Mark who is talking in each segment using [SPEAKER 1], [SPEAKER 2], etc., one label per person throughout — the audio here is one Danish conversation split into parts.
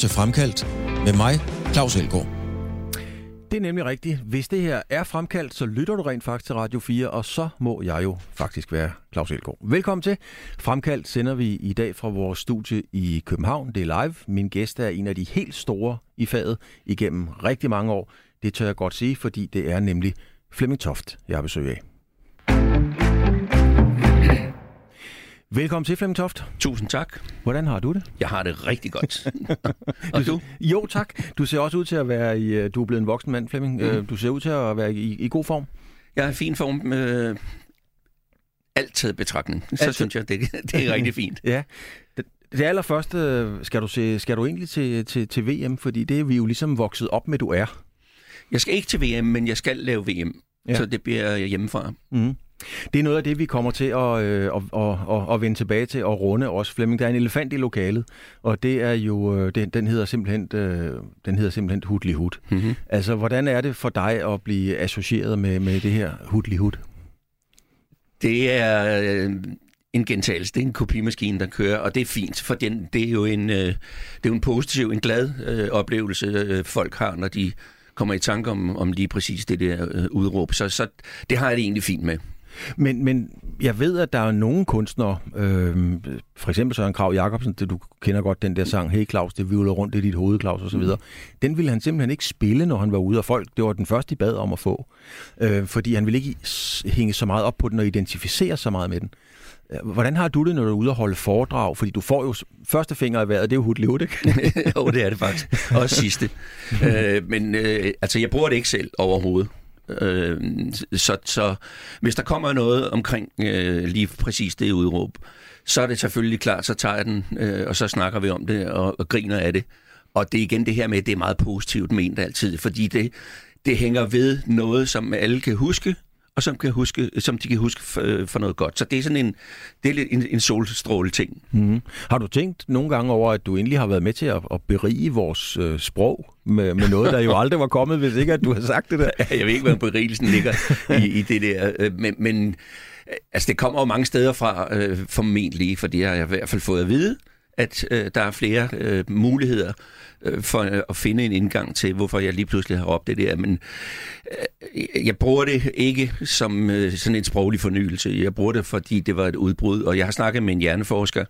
[SPEAKER 1] til Fremkaldt med mig, Claus Elgaard.
[SPEAKER 2] Det er nemlig rigtigt. Hvis det her er fremkaldt, så lytter du rent faktisk til Radio 4, og så må jeg jo faktisk være Claus Elgaard. Velkommen til. Fremkaldt sender vi i dag fra vores studie i København. Det er live. Min gæst er en af de helt store i faget igennem rigtig mange år. Det tør jeg godt sige, fordi det er nemlig Flemming Toft, jeg har besøg af. Velkommen til, Flemming Toft.
[SPEAKER 3] Tusind tak.
[SPEAKER 2] Hvordan har du det?
[SPEAKER 3] Jeg har det rigtig godt. Og du?
[SPEAKER 2] Jo, tak. Du ser også ud til at være i... øh, Du er blevet en voksen mand, Flemming. Mm. Du ser ud til at være i, i god form.
[SPEAKER 3] Jeg er i fin form med alt taget betragtning. Så
[SPEAKER 2] Alt-
[SPEAKER 3] synes jeg, det, det er rigtig fint.
[SPEAKER 2] Ja. Det, det allerførste, øh, skal du, se, skal du egentlig til, til, til VM? Fordi det er vi jo ligesom vokset op med, du er.
[SPEAKER 3] Jeg skal ikke til VM, men jeg skal lave VM.
[SPEAKER 2] Ja.
[SPEAKER 3] Så det bliver jeg hjemmefra.
[SPEAKER 2] Mm. Det er noget af det, vi kommer til at, øh, at, at, at, at vende tilbage til og runde også, Flemming. Der er en elefant i lokalet, og det er jo, øh, den, den hedder simpelthen, øh, den hedder simpelthen Hudli Hud.
[SPEAKER 3] Mm-hmm.
[SPEAKER 2] Altså, hvordan er det for dig at blive associeret med, med det her Hudli Hud?
[SPEAKER 3] Det er øh, en gentagelse. Det er en kopimaskine, der kører, og det er fint, for den, det er jo en, øh, det er jo en positiv, en glad øh, oplevelse, øh, folk har, når de kommer i tanke om, om lige præcis det der øh, udråb. Så, så det har jeg det egentlig fint med.
[SPEAKER 2] Men, men jeg ved, at der er nogle kunstnere, øh, for eksempel Søren Krav Jacobsen, det, du kender godt den der sang, Hey Claus, det vivler rundt i dit hoved, Claus, osv. Mm. Den ville han simpelthen ikke spille, når han var ude, og folk, det var den første, de bad om at få. Øh, fordi han ville ikke hænge så meget op på den og identificere så meget med den. Øh, Hvordan har du det, når du er ude og holde foredrag? Fordi du får jo første finger i vejret, det er jo hudlivet, ikke?
[SPEAKER 3] jo, det er det faktisk. Også sidste. øh, men øh, altså, jeg bruger det ikke selv overhovedet. Øh, så, så hvis der kommer noget omkring øh, lige præcis det udråb, så er det selvfølgelig klart, så tager jeg den, øh, og så snakker vi om det og, og griner af det. Og det er igen det her med, at det er meget positivt ment altid, fordi det, det hænger ved noget, som alle kan huske, og som, kan huske, som de kan huske for, for noget godt. Så det er sådan en, det er lidt en, en solstråle ting.
[SPEAKER 2] Mm. Har du tænkt nogle gange over, at du egentlig har været med til at, at berige vores øh, sprog med, med noget, der jo aldrig var kommet, hvis ikke at du har sagt det der?
[SPEAKER 3] Jeg ved ikke, hvad berigelsen ligger i, i det der. øh, Men, men øh, altså, det kommer jo mange steder fra, øh, formentlig, for det har jeg i hvert fald fået at vide, at øh, der er flere øh, muligheder øh, for at finde en indgang til, hvorfor jeg lige pludselig har råbt det der. Men øh, jeg bruger det ikke som øh, sådan en sproglig fornyelse. Jeg bruger det, fordi det var et udbrud, og jeg har snakket med en hjerneforsker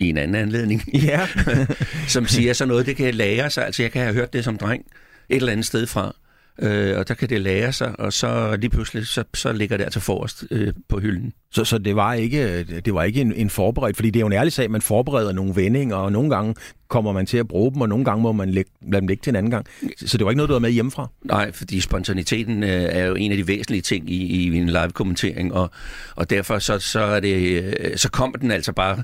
[SPEAKER 3] i en anden anledning,
[SPEAKER 2] Ja.
[SPEAKER 3] som siger sådan noget, det kan lære sig. Altså, jeg kan have hørt det som dreng et eller andet sted fra. Øh, og der kan det lære sig, og så lige pludselig, så, så ligger det altså forrest øh, på hylden.
[SPEAKER 2] Så, så det var ikke, det var ikke en, en forberedt, fordi det er jo en ærlig sag, man forbereder nogle vendinger, og nogle gange kommer man til at bruge dem, og nogle gange må man lægge, lade dem ligge til en anden gang. Så, det var ikke noget, du havde med hjemmefra?
[SPEAKER 3] Nej, fordi spontaniteten øh, er jo en af de væsentlige ting i, i en live-kommentering, og, og derfor så, så, er det, øh, så kommer den altså bare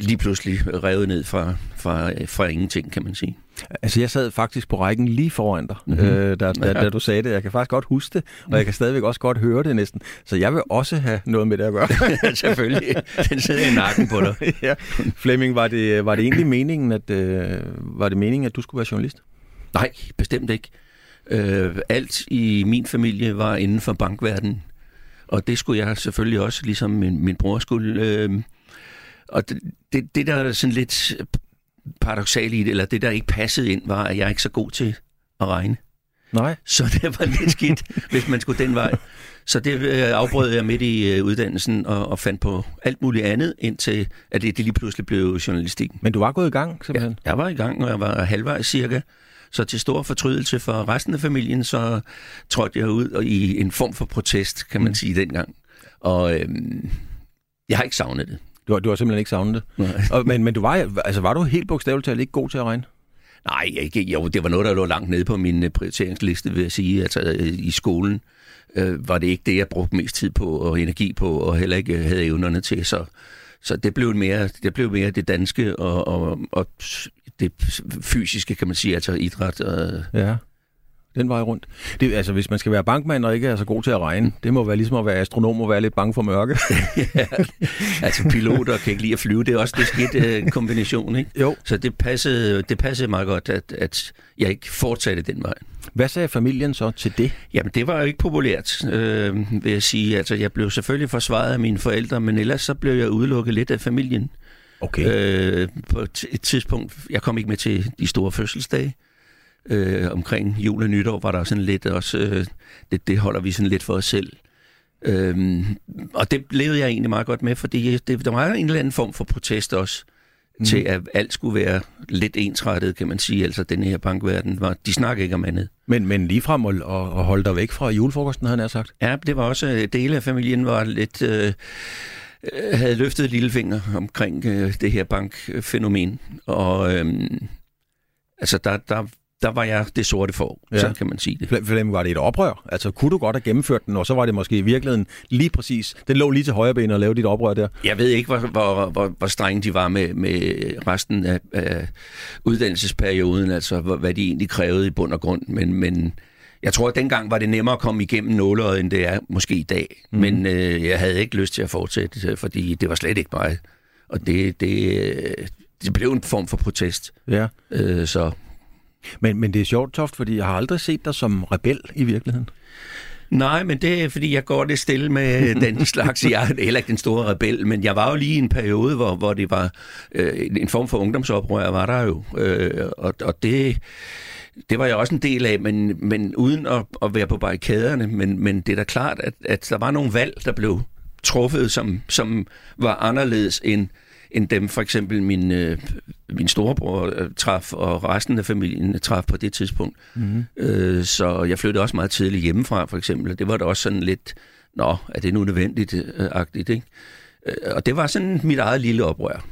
[SPEAKER 3] lige pludselig revet ned fra, fra, fra ingenting, kan man sige.
[SPEAKER 2] Altså, jeg sad faktisk på rækken lige foran dig, mm-hmm. øh, da, da, da du sagde det. Jeg kan faktisk godt huske det, og jeg kan stadigvæk også godt høre det næsten. Så jeg vil også have noget med det at gøre.
[SPEAKER 3] Selvfølgelig. Den sidder i nakken på dig.
[SPEAKER 2] ja. Flemming, var det, var det egentlig meningen, at, øh, var det meningen, at du skulle være journalist?
[SPEAKER 3] Nej, bestemt ikke. Øh, alt i min familie var inden for bankverdenen, og det skulle jeg selvfølgelig også, ligesom min, min bror skulle. Øh, og det, det, det, der er sådan lidt paradoxalt i det, eller det, der ikke passede ind, var, at jeg er ikke så god til at regne.
[SPEAKER 2] Nej.
[SPEAKER 3] Så det var lidt skidt, hvis man skulle den vej. Så det øh, afbrød jeg midt i øh, uddannelsen og, og fandt på alt muligt andet, indtil at det, det lige pludselig blev journalistik.
[SPEAKER 2] Men du var gået i gang, simpelthen?
[SPEAKER 3] Jeg var i gang, og jeg var halvvejs cirka. Så til stor fortrydelse for resten af familien, så trådte jeg ud og i en form for protest, kan man
[SPEAKER 2] Mm.
[SPEAKER 3] sige dengang. Og øhm, jeg har ikke savnet det.
[SPEAKER 2] Du, har- du har simpelthen ikke savnet det.
[SPEAKER 3] Nej.
[SPEAKER 2] Og, men, men du var, altså, var du helt bogstaveligt talt ikke god til at regne?
[SPEAKER 3] Nej, ikke, jo, det var noget, der lå langt nede på min øh, prioriteringsliste, vil jeg sige. Altså, i skolen øh, var det ikke det, jeg brugte mest tid på og energi på, og heller ikke øh, havde evnerne til. Så, så det, blev mere, det blev mere det danske og, og, og det fysiske, kan man sige, altså idræt. Og,
[SPEAKER 2] Ja. Den vej rundt. Det, altså, hvis man skal være bankmand og ikke er så god til at regne, det må være ligesom at være astronom og være lidt bange for mørke.
[SPEAKER 3] ja, altså piloter kan ikke lide at flyve, det er også det skidt øh, kombination, ikke?
[SPEAKER 2] jo.
[SPEAKER 3] Så det passede, det passede meget godt, at, at jeg ikke fortsatte den vej.
[SPEAKER 2] Hvad sagde familien så til det?
[SPEAKER 3] Jamen, det var jo ikke populært, øh, vil jeg sige. Altså, jeg blev selvfølgelig forsvaret af mine forældre, men ellers så blev jeg udelukket lidt af familien.
[SPEAKER 2] Okay.
[SPEAKER 3] Øh, på et et tidspunkt, jeg kom ikke med til de store fødselsdage. Øh, omkring jul og nytår var der sådan lidt også, øh, det, det holder vi sådan lidt for os selv. Øhm, og det levede jeg egentlig meget godt med, fordi det, der var en eller anden form for protest også, mm. til at alt skulle være lidt ensrettet, kan man sige. Altså den her bankverden, var, de snakker ikke om andet.
[SPEAKER 2] Men, men ligefrem at, at holde dig væk fra julefrokosten, havde han sagt.
[SPEAKER 3] Ja, det var også, øh, dele af familien var lidt, øh, øh, havde løftet lillefinger omkring øh, det her bankfænomen. Og øh, altså der, der, der var jeg det sorte for,
[SPEAKER 2] Ja.
[SPEAKER 3] så kan man sige det.
[SPEAKER 2] For dem var det et oprør? Altså, kunne du godt have gennemført den, og så var det måske i virkeligheden lige præcis, den lå lige til højre ben at lave dit oprør der?
[SPEAKER 3] Jeg ved ikke, hvor, hvor, hvor, hvor strenge de var med, med resten af, af uddannelsesperioden, altså hvad de egentlig krævede i bund og grund, men, men jeg tror, at dengang var det nemmere at komme igennem nåleøjet, end det er måske i dag. Mm. Men øh, jeg havde ikke lyst til at fortsætte, øh, fordi det var slet ikke mig. Og det, det, øh, det blev en form for protest.
[SPEAKER 2] Ja.
[SPEAKER 3] Øh, så
[SPEAKER 2] Men, men det er sjovt, Toft, fordi jeg har aldrig set dig som rebel i virkeligheden.
[SPEAKER 3] Nej, men det er, fordi jeg går det stille med den slags. Jeg er heller ikke den store rebel, men jeg var jo lige i en periode, hvor, hvor det var øh, en form for ungdomsoprør, var der jo. Øh, og, og det, det var jeg også en del af, men, men uden at, at være på barrikaderne. Men, men det er da klart, at, at der var nogle valg, der blev truffet, som, som var anderledes end, end dem for eksempel min, øh, min storebror øh, traf, og resten af familien traf på det tidspunkt.
[SPEAKER 2] Mm-hmm.
[SPEAKER 3] Øh, så jeg flyttede også meget tidligt hjemmefra, for eksempel. Det var da også sådan lidt, nå, er det nu nødvendigt, øh, agtigt, ikke? Øh, og det var sådan mit eget lille oprør.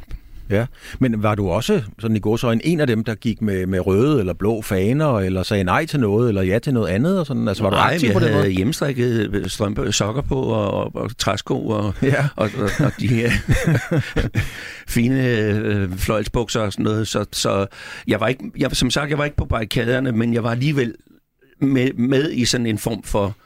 [SPEAKER 2] Ja, men var du også sådan i går så en af dem, der gik med, med røde eller blå faner, eller sagde nej til noget, eller ja til noget andet? Og sådan? Altså, var du
[SPEAKER 3] Nej,
[SPEAKER 2] aktiv
[SPEAKER 3] jeg
[SPEAKER 2] på den måde?
[SPEAKER 3] hjemmestrikket strømpe, sokker på, og, og, og træsko, og,
[SPEAKER 2] Ja.
[SPEAKER 3] og, og, og de her fine øh, fløjlsbukser og sådan noget. Så, så jeg var ikke, jeg, som sagt, jeg var ikke på barrikaderne, men jeg var alligevel med, med i sådan en form for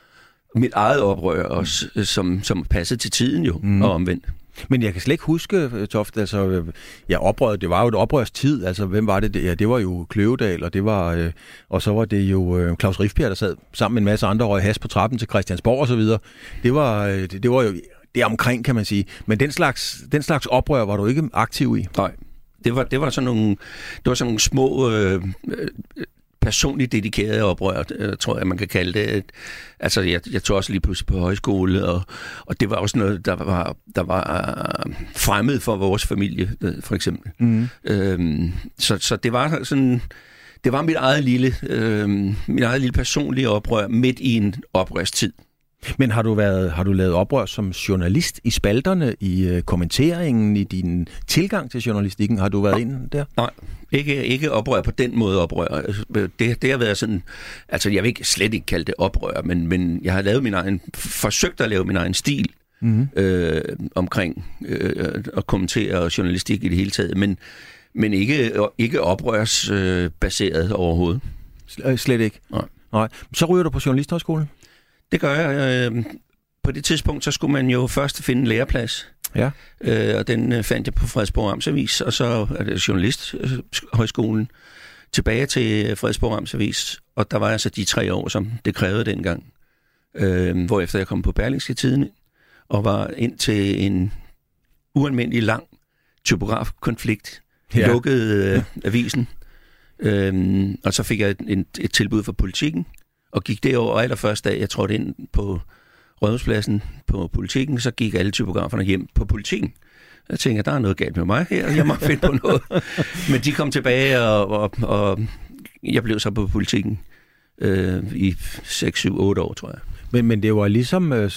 [SPEAKER 3] mit eget oprør også, øh, som, som passede til tiden jo,
[SPEAKER 2] mm.
[SPEAKER 3] og omvendt.
[SPEAKER 2] Men jeg kan slet ikke huske, øh, Toft, altså, øh, ja, oprøret, det var jo et oprørstid, altså, hvem var det? det? Ja, det var jo Kløvedal, og det var, øh, og så var det jo øh, Claus Riffbjerg, der sad sammen med en masse andre røg has på trappen til Christiansborg og så videre. Det var, øh, det, det var jo det omkring, kan man sige. Men den slags, den slags oprør var du ikke aktiv i.
[SPEAKER 3] Nej, det var, det var sådan nogle, det var sådan nogle små, øh, øh, personligt dedikerede oprør, øh, tror jeg, man kan kalde det. Altså, jeg, jeg tog også lige pludselig på højskole, og, og det var også noget, der var, der var øh, fremmed for vores familie, øh, for eksempel.
[SPEAKER 2] Mm.
[SPEAKER 3] Øhm, så, så det var sådan, det var mit eget lille, øh, mit eget lille personlige oprør midt i en oprørstid.
[SPEAKER 2] Men har du, været, har du lavet oprør som journalist i spalterne, i øh, kommenteringen, i din tilgang til journalistikken? Har du været inde der?
[SPEAKER 3] Nej, ikke, ikke oprør på den måde oprør. Det, det har været sådan, altså jeg vil ikke, slet ikke kalde det oprør, men, men jeg har lavet min egen, forsøgt at lave min egen stil
[SPEAKER 2] Mm.
[SPEAKER 3] øh, omkring øh, at kommentere journalistik i det hele taget, men, men ikke, ikke oprørsbaseret øh, baseret overhovedet.
[SPEAKER 2] Slet ikke?
[SPEAKER 3] Nej.
[SPEAKER 2] Nej. Så ryger du på Journalisthøjskolen?
[SPEAKER 3] Det gør jeg. Øh, på det tidspunkt, så skulle man jo først finde en læreplads.
[SPEAKER 2] Ja.
[SPEAKER 3] Øh, og den øh, fandt jeg på Frederiksborg Amtsavis, og så er det Journalisthøjskolen tilbage til Frederiksborg Amtsavis, og der var altså de tre år, som det krævede dengang. Øh, hvorefter jeg kom på Berlingske Tiden, og var ind til en ualmindelig lang typografkonflikt,
[SPEAKER 2] ja.
[SPEAKER 3] lukkede øh, avisen, øh, og så fik jeg et, et, et tilbud fra politikken, og gik derover og allerførste dag, jeg trådte ind på Rådhuspladsen på politikken, så gik alle typograferne hjem på politikken. Jeg tænkte, der er noget galt med mig her, jeg må finde på noget. Men de kom tilbage, og, og, og jeg blev så på politikken øh, i 6, 7, 8 år, tror jeg.
[SPEAKER 2] Men, men det var ligesom... Øh,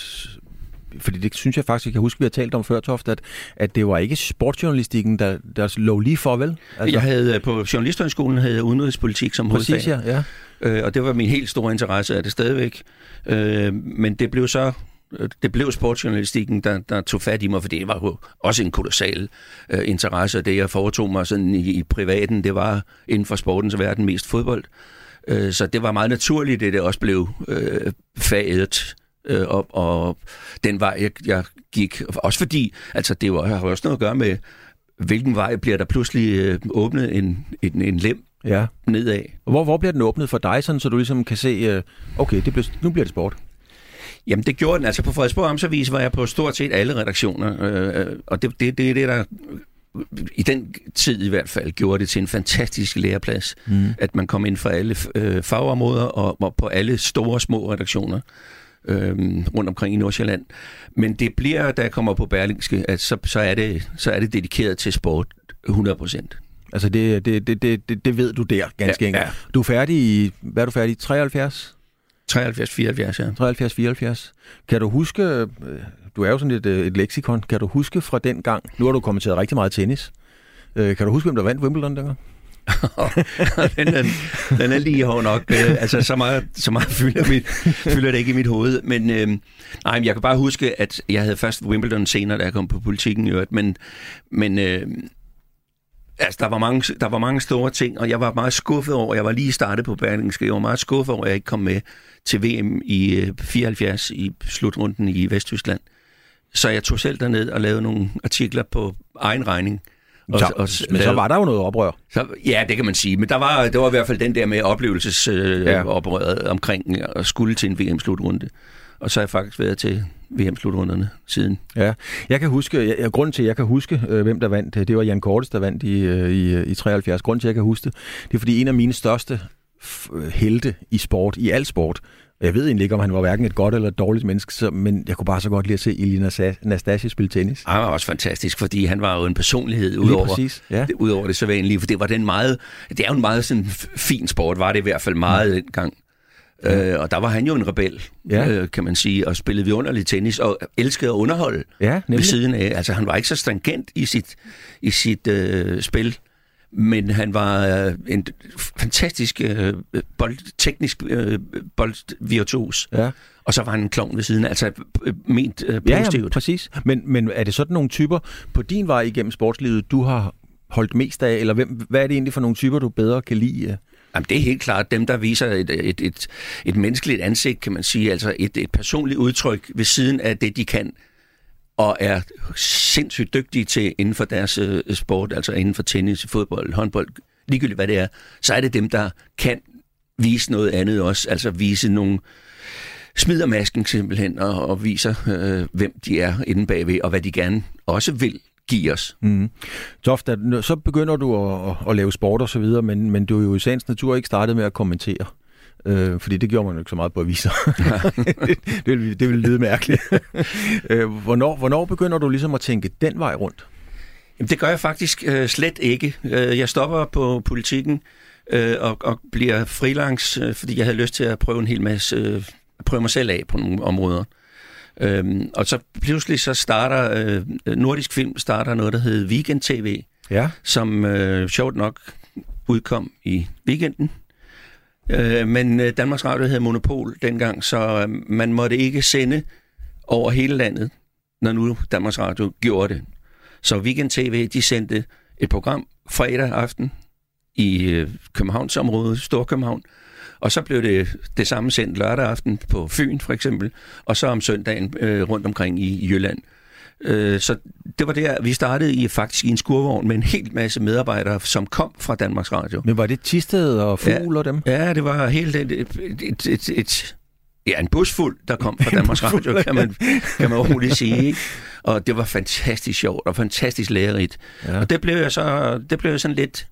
[SPEAKER 2] fordi det synes jeg faktisk, jeg kan huske, vi har talt om før, Toft, at, at det var ikke sportsjournalistikken, der, der lå lige for, vel?
[SPEAKER 3] Altså, jeg havde øh, på Journalisthøjskolen havde jeg udenrigspolitik som
[SPEAKER 2] Præcis,
[SPEAKER 3] hovedfag.
[SPEAKER 2] ja. ja.
[SPEAKER 3] Øh, og det var min helt store interesse er det stadigvæk. Øh, men det blev så det blev sportsjournalistikken, der, der tog fat i mig, for det var jo også en kolossal øh, interesse, og det jeg foretog mig sådan i, i privaten, det var inden for sportens verden mest fodbold. Øh, så det var meget naturligt, at det også blev øh, faget øh, op, og den vej, jeg, jeg gik. Også fordi, altså det var, har også noget at gøre med, hvilken vej bliver der pludselig øh, åbnet en, en, en lem
[SPEAKER 2] ja.
[SPEAKER 3] nedad.
[SPEAKER 2] Og Hvor, hvor bliver den åbnet for dig, sådan, så du ligesom kan se, øh, okay, det blev, nu bliver det sport?
[SPEAKER 3] Jamen det gjorde den. Altså på Frederiksborg Amtsavis var jeg på stort set alle redaktioner, øh, og det, det, det er det, der i den tid i hvert fald gjorde det til en fantastisk læreplads, mm. at man kom ind fra alle øh, fagområder og, og på alle store små redaktioner øh, rundt omkring i Nordsjælland. Men det bliver, da jeg kommer på Berlingske, at så, så, er, det, så er det dedikeret til sport 100 procent.
[SPEAKER 2] Altså det, det, det, det, det ved du der, ganske ja, enkelt. Ja. Du er færdig i, hvad er du færdig i, 73?
[SPEAKER 3] 73, 74, ja.
[SPEAKER 2] 73, 74. Kan du huske, øh, du er jo sådan et, øh, et leksikon, kan du huske fra den gang, nu har du kommenteret rigtig meget tennis, øh, kan du huske, hvem der vandt Wimbledon dengang?
[SPEAKER 3] den, er, den er lige hård nok. altså, så meget, så meget fylder, mit, fylder det ikke i mit hoved. Men øh, nej, jeg kan bare huske, at jeg havde først Wimbledon senere, da jeg kom på politikken i øvrigt. Men, men øh, Altså, der var, mange, der var mange store ting, og jeg var meget skuffet over, jeg var lige startet på Berlingske, jeg var meget skuffet over, at jeg ikke kom med til VM i 74 øh, i slutrunden i Vesttyskland. Så jeg tog selv derned og lavede nogle artikler på egen regning.
[SPEAKER 2] Og, så, og men lavede, så var der jo noget oprør.
[SPEAKER 3] Så, ja, det kan man sige. Men der var, det var i hvert fald den der med oplevelsesoprøret øh, ja. omkring at skulle til en VM-slutrunde. Og så har jeg faktisk været til VM-slutrunderne siden.
[SPEAKER 2] Ja, jeg kan huske, jeg, grunden til, at jeg kan huske, øh, hvem der vandt, det var Jan Kortes, der vandt i, øh, i, i 73. Grunden til, at jeg kan huske det, det er, fordi en af mine største øh, helte i sport, i al sport, jeg ved egentlig ikke, om han var hverken et godt eller et dårligt menneske, så, men jeg kunne bare så godt lide at se Elina Nastasi spille tennis.
[SPEAKER 3] Han var også fantastisk, fordi han var jo en personlighed udover, præcis, ja. det, udover det så vanlige, for det var den meget, det er jo en meget sådan fin sport, var det i hvert fald meget ja. dengang. Ja. Øh, og der var han jo en rebel, ja. øh, kan man sige, og spillede vidunderligt tennis, og elskede at underholde
[SPEAKER 2] ja,
[SPEAKER 3] ved siden af. Altså, han var ikke så stringent i sit, i sit øh, spil, men han var øh, en fantastisk øh, bold, teknisk øh, boldvirtuos. Ja. Og så var han en klovn ved siden, altså øh, ment øh, positivt. Ja, ja,
[SPEAKER 2] præcis. Men, men er det sådan nogle typer på din vej igennem sportslivet, du har holdt mest af, eller hvem, hvad er det egentlig for nogle typer, du bedre kan lide?
[SPEAKER 3] Jamen, det er helt klart dem, der viser et, et, et, et menneskeligt ansigt, kan man sige, altså et, et personligt udtryk ved siden af det, de kan, og er sindssygt dygtige til inden for deres øh, sport, altså inden for tennis, fodbold, håndbold, ligegyldigt hvad det er, så er det dem, der kan vise noget andet også, altså vise nogle smider masken simpelthen og, og viser, øh, hvem de er inde bagved, og hvad de gerne også vil give os. Mm.
[SPEAKER 2] Toft, så begynder du at, at lave sport og så videre, men, men du er jo i sagens natur ikke startet med at kommentere. Øh, fordi det gjorde man jo ikke så meget på aviser. det, det, vil, det vil lyde mærkeligt. øh, hvornår, hvornår begynder du ligesom at tænke den vej rundt?
[SPEAKER 3] Jamen, det gør jeg faktisk øh, slet ikke. Øh, jeg stopper på politikken øh, og, og bliver freelance, øh, fordi jeg havde lyst til at prøve en hel masse, øh, prøve mig selv af på nogle områder. Øhm, og så pludselig så starter øh, Nordisk Film starter noget, der hedder Weekend TV, ja. som øh, sjovt nok udkom i weekenden. Øh, men øh, Danmarks Radio havde monopol dengang, så øh, man måtte ikke sende over hele landet, når nu Danmarks Radio gjorde det. Så Weekend TV, de sendte et program fredag aften i øh, Københavnsområdet, Storkøbenhavn, og så blev det det samme sendt lørdag aften på Fyn for eksempel, og så om søndagen øh, rundt omkring i Jylland. Øh, så det var der, vi startede i faktisk i en skurvogn med en hel masse medarbejdere, som kom fra Danmarks Radio.
[SPEAKER 2] Men var det Tisted og Fugl
[SPEAKER 3] ja,
[SPEAKER 2] og dem?
[SPEAKER 3] Ja, det var helt et, et, et, et, et Ja, en busfuld, der kom fra Danmarks Radio, kan man, kan man roligt sige. Ikke? Og det var fantastisk sjovt og fantastisk lærerigt. Ja. Og det blev jeg så, det blev jeg sådan lidt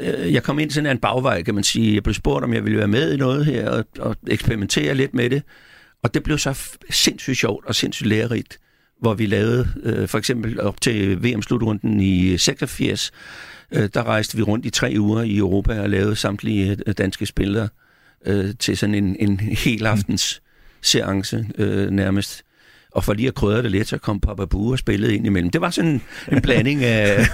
[SPEAKER 3] øh, jeg kom ind sådan en bagvej, kan man sige. Jeg blev spurgt, om jeg ville være med i noget her og, og eksperimentere lidt med det. Og det blev så sindssygt sjovt og sindssygt lærerigt, hvor vi lavede øh, for eksempel op til VM-slutrunden i 86, øh, der rejste vi rundt i tre uger i Europa og lavede samtlige øh, danske spillere øh, til sådan en, en hel aftens seance øh, nærmest og for lige at krydre det lidt, så kom Papa Bue og spillede ind imellem. Det var sådan en blanding af,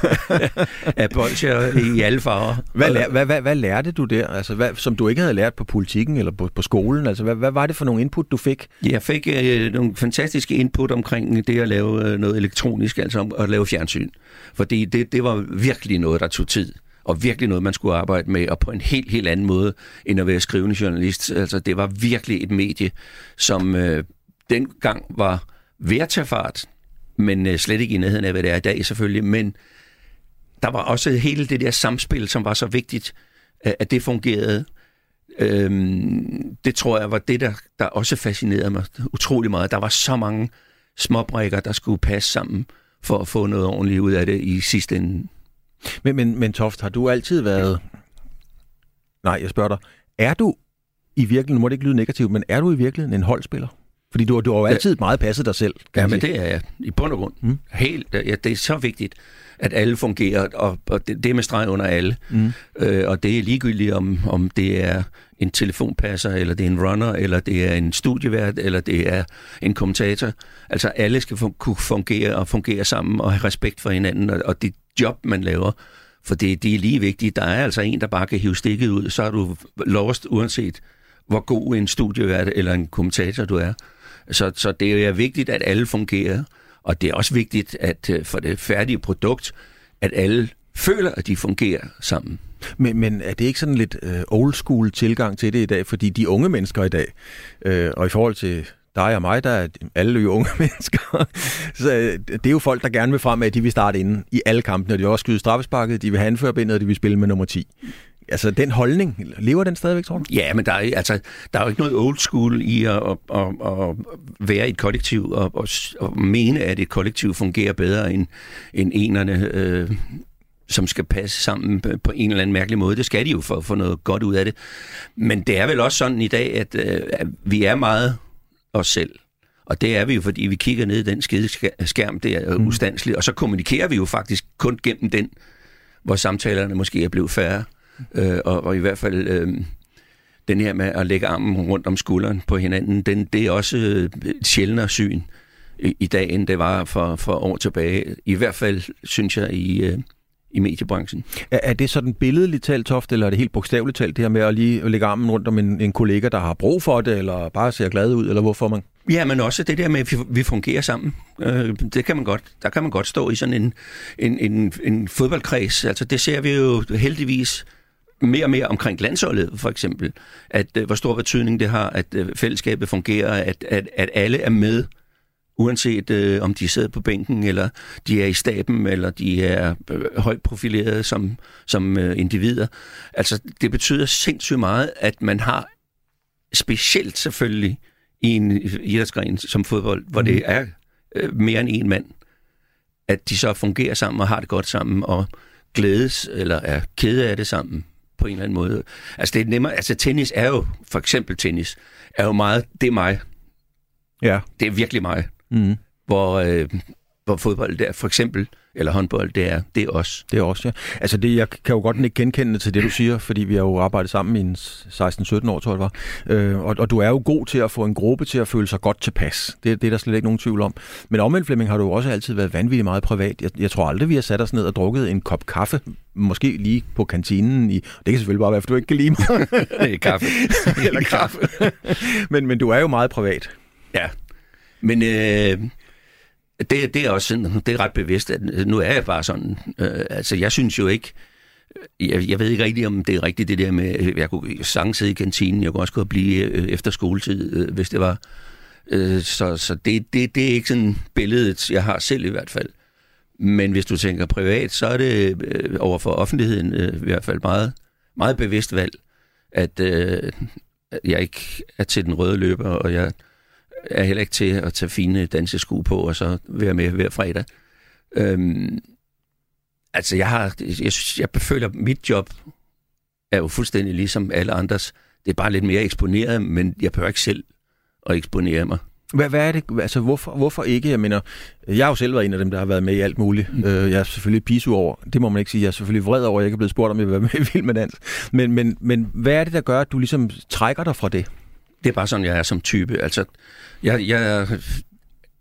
[SPEAKER 3] af bolcher i alle farver.
[SPEAKER 2] Hvad, lær, hvad, hvad, hvad lærte du der, altså, hvad, som du ikke havde lært på politikken eller på, på skolen? Altså, hvad, hvad var det for nogle input, du fik?
[SPEAKER 3] Jeg fik øh, nogle fantastiske input omkring det at lave øh, noget elektronisk, altså at lave fjernsyn. Fordi det, det var virkelig noget, der tog tid og virkelig noget, man skulle arbejde med, og på en helt, helt anden måde, end at være skrivende journalist. Altså, det var virkelig et medie, som øh, dengang var ved at tage fart, men øh, slet ikke i nærheden af, hvad det er i dag selvfølgelig. Men der var også hele det der samspil, som var så vigtigt, at det fungerede. Øhm, det tror jeg var det, der, der også fascinerede mig utrolig meget. Der var så mange småbrækker, der skulle passe sammen for at få noget ordentligt ud af det i sidste ende.
[SPEAKER 2] Men, men, men Toft, har du altid været... Nej, jeg spørger dig. Er du i virkeligheden, nu må det ikke lyde negativt, men er du i virkeligheden en holdspiller? Fordi du, du har jo altid meget passet dig selv. Kan
[SPEAKER 3] Ja, men det er jeg i bund og grund. Mm. Helt, ja, det er så vigtigt, at alle fungerer, og, og det, det er med streg under alle. Mm. Øh, og det er ligegyldigt, om, om det er en telefonpasser, eller det er en runner, eller det er en studievært, eller det er en kommentator. Altså alle skal fun- kunne fungere og fungere sammen og have respekt for hinanden, og, og det job, man laver, for det, det er lige vigtigt. Der er altså en, der bare kan hive stikket ud, så er du lost, uanset hvor god en studievært eller en kommentator du er. Så, så det er vigtigt, at alle fungerer, og det er også vigtigt, at øh, for det færdige produkt, at alle føler, at de fungerer sammen.
[SPEAKER 2] Men, men er det ikke sådan lidt øh, old school tilgang til det i dag? Fordi de unge mennesker i dag, øh, og i forhold til dig og mig, der er alle jo unge mennesker, så øh, det er jo folk, der gerne vil frem med, at de vil starte inde i alle kampene, og de vil også skyde straffesparket, de vil have anførbindet, og de vil spille med nummer 10. Altså, den holdning, lever den stadigvæk, tror du?
[SPEAKER 3] Ja, men der er, altså, der er jo ikke noget old school i at, at, at, at være i et kollektiv og, og, og mene, at et kollektiv fungerer bedre end, end enerne, øh, som skal passe sammen på en eller anden mærkelig måde. Det skal de jo for at få noget godt ud af det. Men det er vel også sådan i dag, at, øh, at vi er meget os selv. Og det er vi jo, fordi vi kigger ned i den skide skærm, det er mm. ustandsligt, og så kommunikerer vi jo faktisk kun gennem den, hvor samtalerne måske er blevet færre. Øh, og, og i hvert fald øh, den her med at lægge armen rundt om skulderen på hinanden, den, det er også øh, et sjældnere syn i, i dag, end det var for, for år tilbage. I hvert fald, synes jeg, i, øh, i mediebranchen.
[SPEAKER 2] Er, er det sådan billedligt talt, Toft, eller er det helt bogstaveligt talt, det her med at lige lægge armen rundt om en, en kollega, der har brug for det, eller bare ser glad ud, eller hvorfor man...
[SPEAKER 3] Ja, men også det der med, at vi, fungerer sammen. Øh, det kan man godt. Der kan man godt stå i sådan en, en, en, en fodboldkreds. Altså, det ser vi jo heldigvis mere og mere omkring landsholdet, for eksempel. At øh, hvor stor betydning det har, at øh, fællesskabet fungerer, at, at, at alle er med, uanset øh, om de sidder på bænken, eller de er i staben, eller de er øh, højt profilerede som, som øh, individer. Altså, det betyder sindssygt meget, at man har specielt selvfølgelig i en idrætsgren som fodbold, hvor mm. det er øh, mere end en mand, at de så fungerer sammen og har det godt sammen og glædes eller er kede af det sammen på en eller anden måde. Altså det er nemmere, altså tennis er jo, for eksempel tennis, er jo meget, det er mig.
[SPEAKER 2] Ja.
[SPEAKER 3] Det er virkelig mig.
[SPEAKER 2] Mm.
[SPEAKER 3] Hvor, øh, hvor fodbold der, for eksempel, eller håndbold, det er, det er os.
[SPEAKER 2] Det er også, ja. Altså, det, jeg kan jo godt ikke genkende til det, du siger, fordi vi har jo arbejdet sammen i en 16-17 år, tror jeg det var. Øh, og, og du er jo god til at få en gruppe til at føle sig godt tilpas. Det, det er der slet ikke nogen tvivl om. Men omvendt, Flemming, har du jo også altid været vanvittigt meget privat. Jeg, jeg tror aldrig, vi har sat os ned og drukket en kop kaffe, måske lige på kantinen. I, det kan selvfølgelig bare være, for du ikke kan lide mig.
[SPEAKER 3] kaffe.
[SPEAKER 2] Eller kaffe. men, men du er jo meget privat.
[SPEAKER 3] Ja, men øh, det, det er også sådan, det er ret bevidst, at nu er jeg bare sådan. Øh, altså, jeg synes jo ikke, jeg, jeg ved ikke rigtigt, om det er rigtigt det der med, øh, jeg kunne sagtens sidde i kantinen, jeg kunne også kunne blive øh, efter skoletid, øh, hvis det var. Øh, så så det, det, det er ikke sådan billedet, jeg har selv i hvert fald. Men hvis du tænker privat, så er det øh, over for offentligheden øh, i hvert fald meget, meget bevidst valg, at øh, jeg ikke er til den røde løber, og jeg er heller ikke til at tage fine dansesko på, og så være med hver fredag. Øhm, altså, jeg har, jeg, jeg føler, at mit job er jo fuldstændig ligesom alle andres. Det er bare lidt mere eksponeret, men jeg behøver ikke selv at eksponere mig.
[SPEAKER 2] Hvad, hvad er det? Altså, hvorfor, hvorfor ikke? Jeg mener, jeg har jo selv været en af dem, der har været med i alt muligt. Mm. Jeg er selvfølgelig pisu over. Det må man ikke sige. Jeg er selvfølgelig vred over, at jeg ikke er blevet spurgt, om jeg vil være med i Vild med Dans. Men, men, men hvad er det, der gør, at du ligesom trækker dig fra det?
[SPEAKER 3] Det er bare sådan, jeg er som type. Altså, jeg, jeg,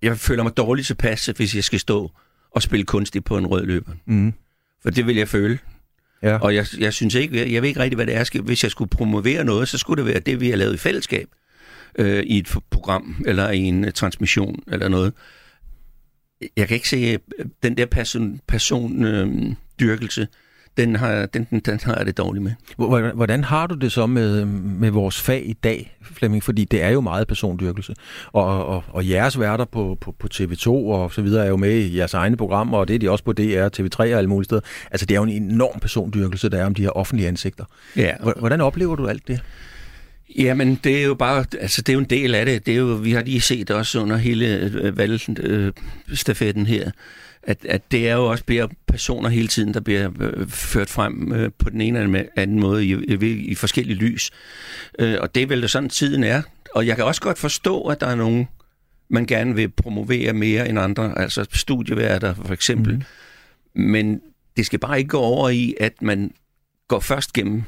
[SPEAKER 3] jeg føler mig dårligt tilpas, hvis jeg skal stå og spille kunstigt på en rød løber.
[SPEAKER 2] Mm.
[SPEAKER 3] For det vil jeg føle.
[SPEAKER 2] Ja.
[SPEAKER 3] Og jeg, jeg synes ikke, jeg ved ikke rigtig, hvad det er. Hvis jeg skulle promovere noget, så skulle det være det, vi har lavet i fællesskab øh, i et program, eller i en uh, transmission, eller noget. Jeg kan ikke se den der person, person øh, dyrkelse, den har, den, den, den har jeg det dårligt med.
[SPEAKER 2] Hvordan, har du det så med, med vores fag i dag, Flemming? Fordi det er jo meget persondyrkelse. Og, og, og jeres værter på, på, på TV2 og så videre er jo med i jeres egne programmer, og det er de også på DR, TV3 og alle mulige steder. Altså det er jo en enorm persondyrkelse, der er om de her offentlige ansigter.
[SPEAKER 3] Ja.
[SPEAKER 2] Hvordan oplever du alt det?
[SPEAKER 3] Jamen, det er jo bare, altså det er jo en del af det. det er jo, vi har lige set også under hele øh, valgstafetten her, at, at det er jo også bliver personer hele tiden, der bliver øh, ført frem øh, på den ene eller anden måde i, i, i forskellige lys. Øh, og det er vel det sådan, tiden er. Og jeg kan også godt forstå, at der er nogen, man gerne vil promovere mere end andre, altså studieværter for eksempel. Mm. Men det skal bare ikke gå over i, at man går først gennem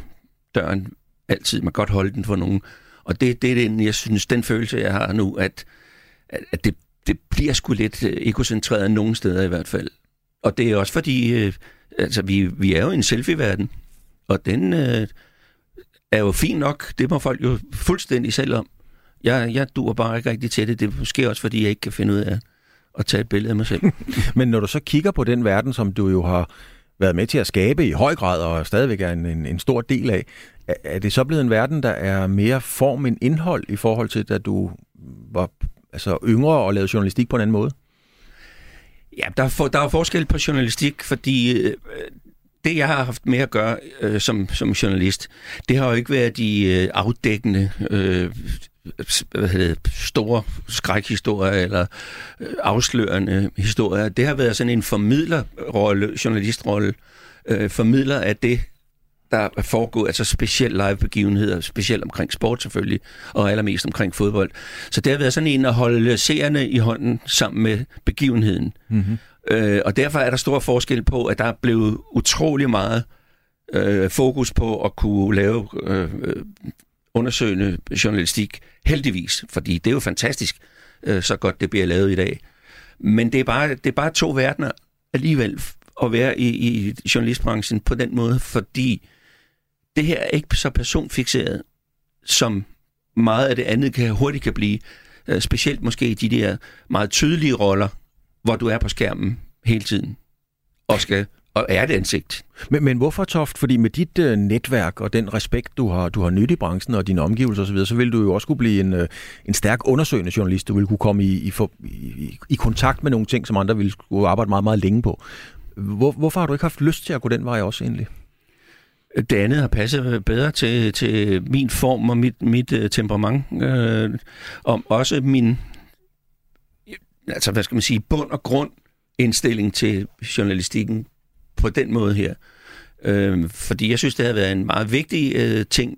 [SPEAKER 3] døren altid. Man kan godt holde den for nogen. Og det, det er den, jeg synes, den følelse, jeg har nu, at, at det, det bliver sgu lidt øh, ekocentreret nogen steder i hvert fald. Og det er også fordi, øh, altså vi, vi er jo i en selfie-verden, og den øh, er jo fin nok. Det må folk jo fuldstændig selv om. Jeg, jeg duer bare ikke rigtig til det. Det er måske også, fordi jeg ikke kan finde ud af at tage et billede af mig selv.
[SPEAKER 2] Men når du så kigger på den verden, som du jo har været med til at skabe i høj grad, og stadigvæk er en, en, en stor del af, er, er det så blevet en verden, der er mere form end indhold i forhold til, da du var altså, yngre og lavede journalistik på en anden måde?
[SPEAKER 3] Ja, der er, for, der er forskel på journalistik, fordi øh, det, jeg har haft med at gøre øh, som, som journalist, det har jo ikke været de øh, afdækkende øh, hvad hedder store skrækhistorier eller øh, afslørende historier. Det har været sådan en formidlerrolle, journalistrolle, øh, formidler af det, der er foregået, altså specielt live begivenheder, specielt omkring sport selvfølgelig, og allermest omkring fodbold. Så det har været sådan en at holde seerne i hånden sammen med begivenheden. Mm-hmm. Øh, og derfor er der stor forskel på, at der er blevet utrolig meget øh, fokus på at kunne lave øh, undersøgende journalistik, heldigvis, fordi det er jo fantastisk, øh, så godt det bliver lavet i dag. Men det er bare, det er bare to verdener alligevel at være i, i journalistbranchen på den måde, fordi det her er ikke så personfixeret, som meget af det andet kan, hurtigt kan blive. Øh, specielt måske i de der meget tydelige roller, hvor du er på skærmen hele tiden og skal og er det ansigt.
[SPEAKER 2] Men, men hvorfor, Toft? Fordi med dit øh, netværk og den respekt, du har, du har nyt i branchen og dine omgivelser osv., så vil du jo også kunne blive en, øh, en stærk undersøgende journalist. Du vil kunne komme i, i, for, i, i kontakt med nogle ting, som andre ville skulle arbejde meget, meget længe på. Hvor, hvorfor har du ikke haft lyst til at gå den vej også egentlig?
[SPEAKER 3] Det andet har passet bedre til, til min form og mit, mit øh, temperament. Øh, og også min, altså hvad skal man sige, bund og grund indstilling til journalistikken på den måde her. Øh, fordi jeg synes, det har været en meget vigtig øh, ting,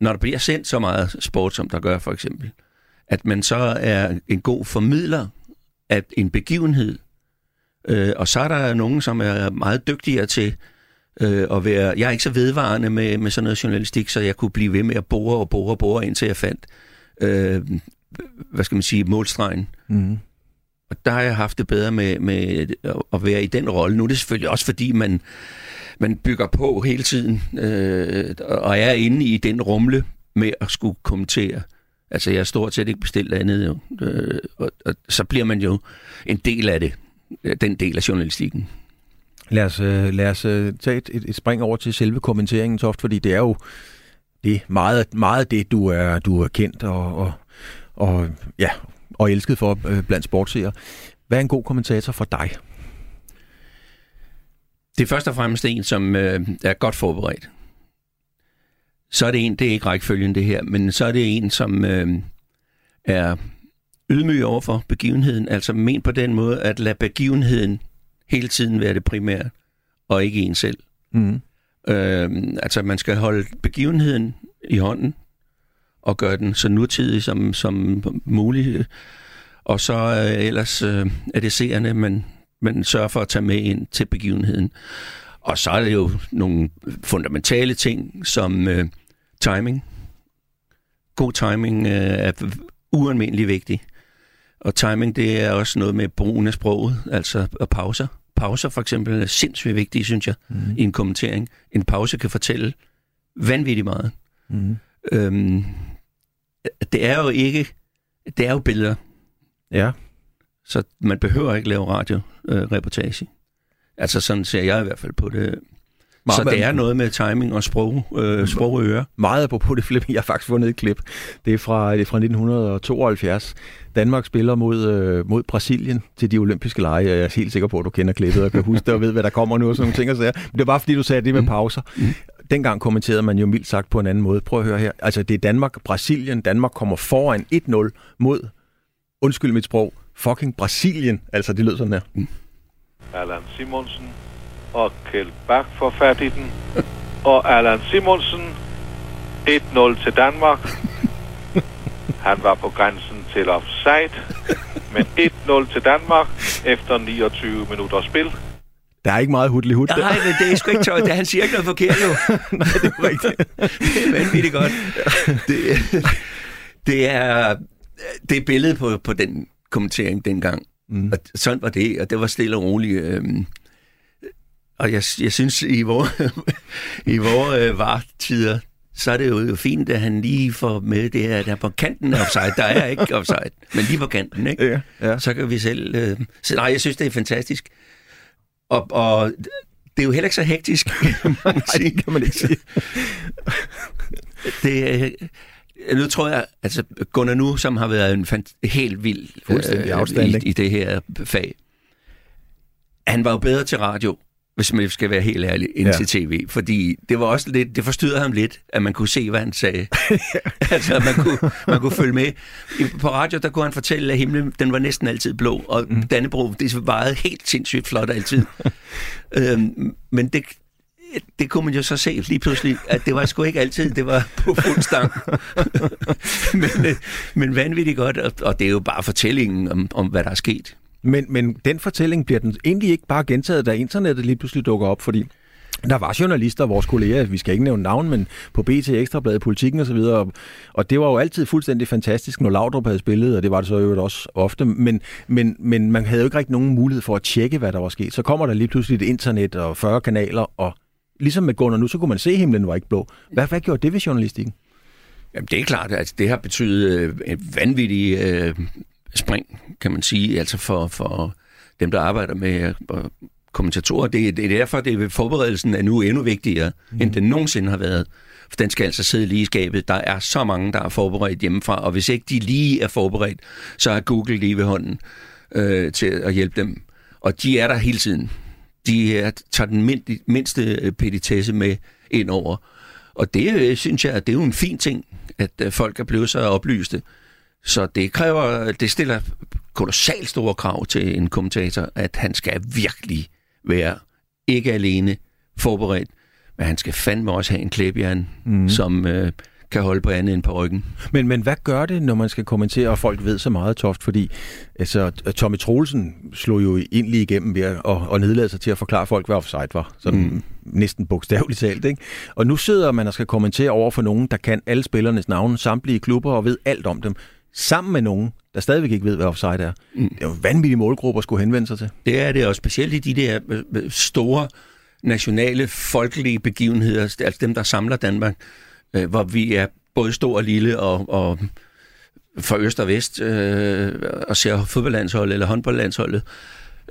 [SPEAKER 3] når der bliver sendt så meget sport, som der gør for eksempel, at man så er en god formidler af en begivenhed. Øh, og så er der nogen, som er meget dygtigere til øh, at være... Jeg er ikke så vedvarende med, med sådan noget journalistik, så jeg kunne blive ved med at bore og bore og bore, indtil jeg fandt, øh, hvad skal man sige, målstregen. Mm. Og der har jeg haft det bedre med, med at være i den rolle. Nu er det selvfølgelig også, fordi man, man bygger på hele tiden, øh, og er inde i den rumle med at skulle kommentere. Altså, jeg har stort set ikke bestilt andet, jo. Øh, og, og så bliver man jo en del af det, den del af journalistikken.
[SPEAKER 2] Lad os, øh, lad os øh, tage et, et, spring over til selve kommenteringen, Toft, fordi det er jo det meget, meget det, du er, du er kendt og, og, og ja, og elsket for øh, blandt sportsseere. Hvad er en god kommentator for dig?
[SPEAKER 3] Det er først og fremmest en, som øh, er godt forberedt. Så er det en, det er ikke rækkefølgen det her, men så er det en, som øh, er ydmyg over for begivenheden, altså men på den måde at lade begivenheden hele tiden være det primære, og ikke en selv. Mm. Øh, altså man skal holde begivenheden i hånden, og gøre den så nutidig som, som muligt. Og så øh, ellers øh, er det seerne, man, man sørger for at tage med ind til begivenheden. Og så er det jo nogle fundamentale ting, som øh, timing. God timing øh, er ualmindelig vigtig. Og timing, det er også noget med brugen af sproget, altså og pauser. Pauser for eksempel er sindssygt vigtige, synes jeg, mm. i en kommentering. En pause kan fortælle vanvittigt meget. Mm. Øhm, det er jo ikke, det er jo billeder.
[SPEAKER 2] Ja.
[SPEAKER 3] Så man behøver ikke lave radioreportage. Øh, altså sådan ser jeg i hvert fald på det. Meget, så det er noget med timing og sprog, øh, sprog og øre.
[SPEAKER 2] Meget på det, Flemming. Jeg har faktisk fundet et klip. Det er fra, det er fra 1972. Danmark spiller mod, øh, mod Brasilien til de olympiske lege. Jeg er helt sikker på, at du kender klippet og kan huske det og ved, hvad der kommer nu og sådan nogle ting. Og så Men det var bare fordi, du sagde det med mm. pauser. Mm dengang kommenterede man jo mildt sagt på en anden måde. Prøv at høre her. Altså, det er Danmark-Brasilien. Danmark kommer foran 1-0 mod, undskyld mit sprog, fucking Brasilien. Altså, det lød sådan her. Mm.
[SPEAKER 4] Allan Simonsen og Kjeld Bak får fat i den. Og Allan Simonsen 1-0 til Danmark. Han var på grænsen til offside. Men 1-0 til Danmark efter 29 minutter spil.
[SPEAKER 2] Der er ikke meget hudlig hud
[SPEAKER 3] Nej, men det er sgu ikke tøj. Han siger ikke noget forkert, jo.
[SPEAKER 2] Nej, det er rigtigt.
[SPEAKER 3] det er vanvittigt godt. Det, det er det er billedet på, på den kommentering dengang. Mm. Og sådan var det, og det var stille og roligt. Øhm, og jeg, jeg synes, i vores, i vores øh, vartider, så er det jo fint, at han lige får med det her, der er på kanten af offside. Der er ikke offside, men lige på kanten, ikke?
[SPEAKER 2] Ja, ja.
[SPEAKER 3] Så kan vi selv... Øh, så, nej, jeg synes, det er fantastisk. Og, og det er jo heller ikke så hektisk,
[SPEAKER 2] må man sige. Nej, det kan man ikke sige.
[SPEAKER 3] det, øh, nu tror jeg, altså Gunnar Nu, som har været en fant- helt vild
[SPEAKER 2] øh,
[SPEAKER 3] i, i det her fag, han var jo bedre til radio, hvis man skal være helt ærlig, ind ja. til tv. Fordi det var også lidt, det forstyrrede ham lidt, at man kunne se, hvad han sagde. altså, man kunne, man kunne følge med. På radio, der kunne han fortælle, at himlen, den var næsten altid blå, og mm. Dannebro, det varede helt sindssygt flot altid. øhm, men det, det kunne man jo så se lige pludselig, at det var sgu ikke altid, det var på fuld stang. men, øh, men vanvittigt godt, og, og det er jo bare fortællingen om, om, hvad der er sket.
[SPEAKER 2] Men, men den fortælling bliver den egentlig ikke bare gentaget, da internettet lige pludselig dukker op, fordi der var journalister, vores kolleger, vi skal ikke nævne navn, men på BT, Ekstrabladet, Politikken osv., og, og det var jo altid fuldstændig fantastisk, når Laudrup havde spillet, og det var det så jo også ofte, men, men, men man havde jo ikke rigtig nogen mulighed for at tjekke, hvad der var sket. Så kommer der lige pludselig et internet og 40 kanaler, og ligesom med Gunnar nu, så kunne man se, at himlen var ikke blå. Hvad, hvad gjorde det ved journalistikken?
[SPEAKER 3] Jamen, det er klart, at altså, det har betydet øh, en vanvittig øh, spring, kan man sige, altså for, for dem, der arbejder med øh, kommentatorer. Det, det er derfor, det er forberedelsen er nu endnu vigtigere, mm. end den nogensinde har været. For den skal altså sidde lige i skabet. Der er så mange, der er forberedt hjemmefra, og hvis ikke de lige er forberedt, så er Google lige ved hånden øh, til at hjælpe dem. Og de er der hele tiden. De er, tager den mindste øh, petitesse med ind over. Og det øh, synes jeg, det er jo en fin ting, at folk er blevet så oplyste. Så det kræver, det stiller kolossalt store krav til en kommentator, at han skal virkelig være ikke alene forberedt, men han skal fandme også have en klæbjern, mm. som øh, kan holde på andet end på ryggen.
[SPEAKER 2] Men, men hvad gør det, når man skal kommentere, og folk ved så meget toft? Fordi altså, Tommy Troelsen slog jo egentlig igennem ved at, og, og nedlade sig til at forklare folk, hvad offside var. Sådan mm. næsten bogstaveligt talt. Ikke? Og nu sidder man og skal kommentere over for nogen, der kan alle spillernes navne, samtlige klubber og ved alt om dem sammen med nogen, der stadigvæk ikke ved, hvad offside er. Mm. Det er jo vanvittige målgrupper at skulle henvende sig til.
[SPEAKER 3] Det er det, og specielt i de der øh, øh, store nationale, folkelige begivenheder, altså dem, der samler Danmark, øh, hvor vi er både stor og lille og, og fra øst og vest øh, og ser fodboldlandsholdet eller håndboldlandsholdet,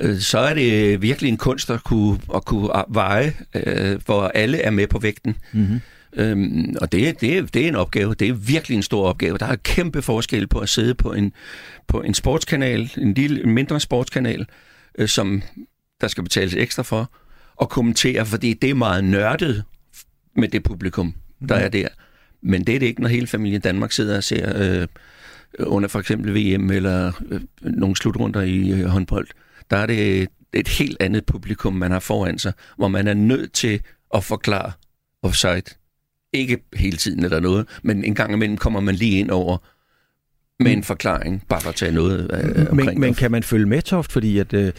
[SPEAKER 3] øh, så er det virkelig en kunst at kunne, at kunne veje, øh, hvor alle er med på vægten. Mm-hmm. Øhm, og det, det, det er en opgave. Det er virkelig en stor opgave. Der er kæmpe forskel på at sidde på en, på en sportskanal, en, lille, en mindre sportskanal, øh, som der skal betales ekstra for, og kommentere, fordi det er meget nørdet med det publikum, der mm. er der. Men det er det ikke, når hele familien Danmark sidder og ser øh, under for eksempel VM eller øh, nogle slutrunder i øh, håndbold. Der er det et helt andet publikum, man har foran sig, hvor man er nødt til at forklare offside ikke hele tiden eller noget, men en gang imellem kommer man lige ind over med en mm. forklaring, bare for at tage noget øh,
[SPEAKER 2] men, men kan man følge med, Toft? Fordi at... Øh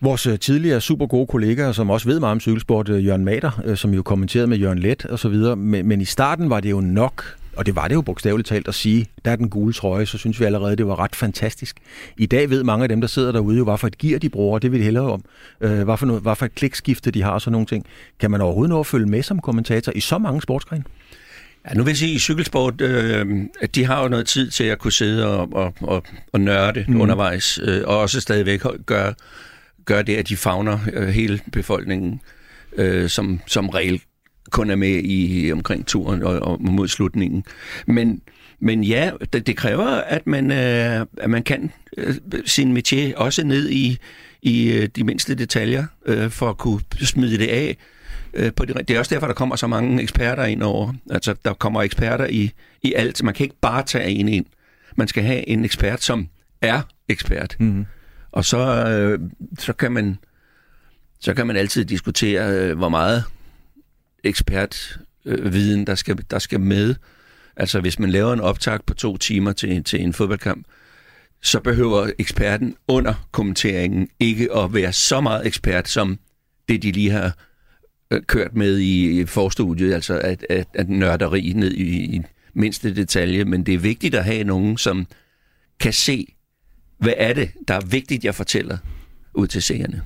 [SPEAKER 2] Vores øh, tidligere super gode kollegaer, som også ved meget om cykelsport, øh, Jørgen Mader, øh, som jo kommenterede med Jørgen Let og så videre, men, men i starten var det jo nok og det var det jo bogstaveligt talt at sige, der er den gule trøje, så synes vi allerede, det var ret fantastisk. I dag ved mange af dem, der sidder derude, jo, hvad for et gear de bruger, det vil de hellere om. Øh, hvad, for noget, hvad for et klikskifte de har, og sådan nogle ting. Kan man overhovedet nå at følge med som kommentator i så mange sportsgrene?
[SPEAKER 3] Ja, nu vil jeg sige, at i cykelsport, øh, at de har jo noget tid til at kunne sidde og, og, og, og nørde mm. undervejs, øh, og også stadigvæk gøre, gøre det, at de fagner øh, hele befolkningen øh, som, som regel kun er med i omkring turen og, og mod slutningen. Men, Men ja, det, det kræver, at man, øh, at man kan øh, sin métier også ned i, i øh, de mindste detaljer, øh, for at kunne smide det af. Øh, på det, det er også derfor, der kommer så mange eksperter ind over. Altså, der kommer eksperter i, i alt. Man kan ikke bare tage en ind. Man skal have en ekspert, som er ekspert.
[SPEAKER 2] Mm.
[SPEAKER 3] Og så, øh, så, kan man, så kan man altid diskutere, øh, hvor meget ekspertviden, øh, der, skal, der skal med. Altså hvis man laver en optag på to timer til, til en fodboldkamp, så behøver eksperten under kommenteringen ikke at være så meget ekspert, som det de lige har øh, kørt med i forstudiet, altså at, at, at nørderi ned i, i mindste detalje, men det er vigtigt at have nogen, som kan se, hvad er det, der er vigtigt, jeg fortæller ud til seerne.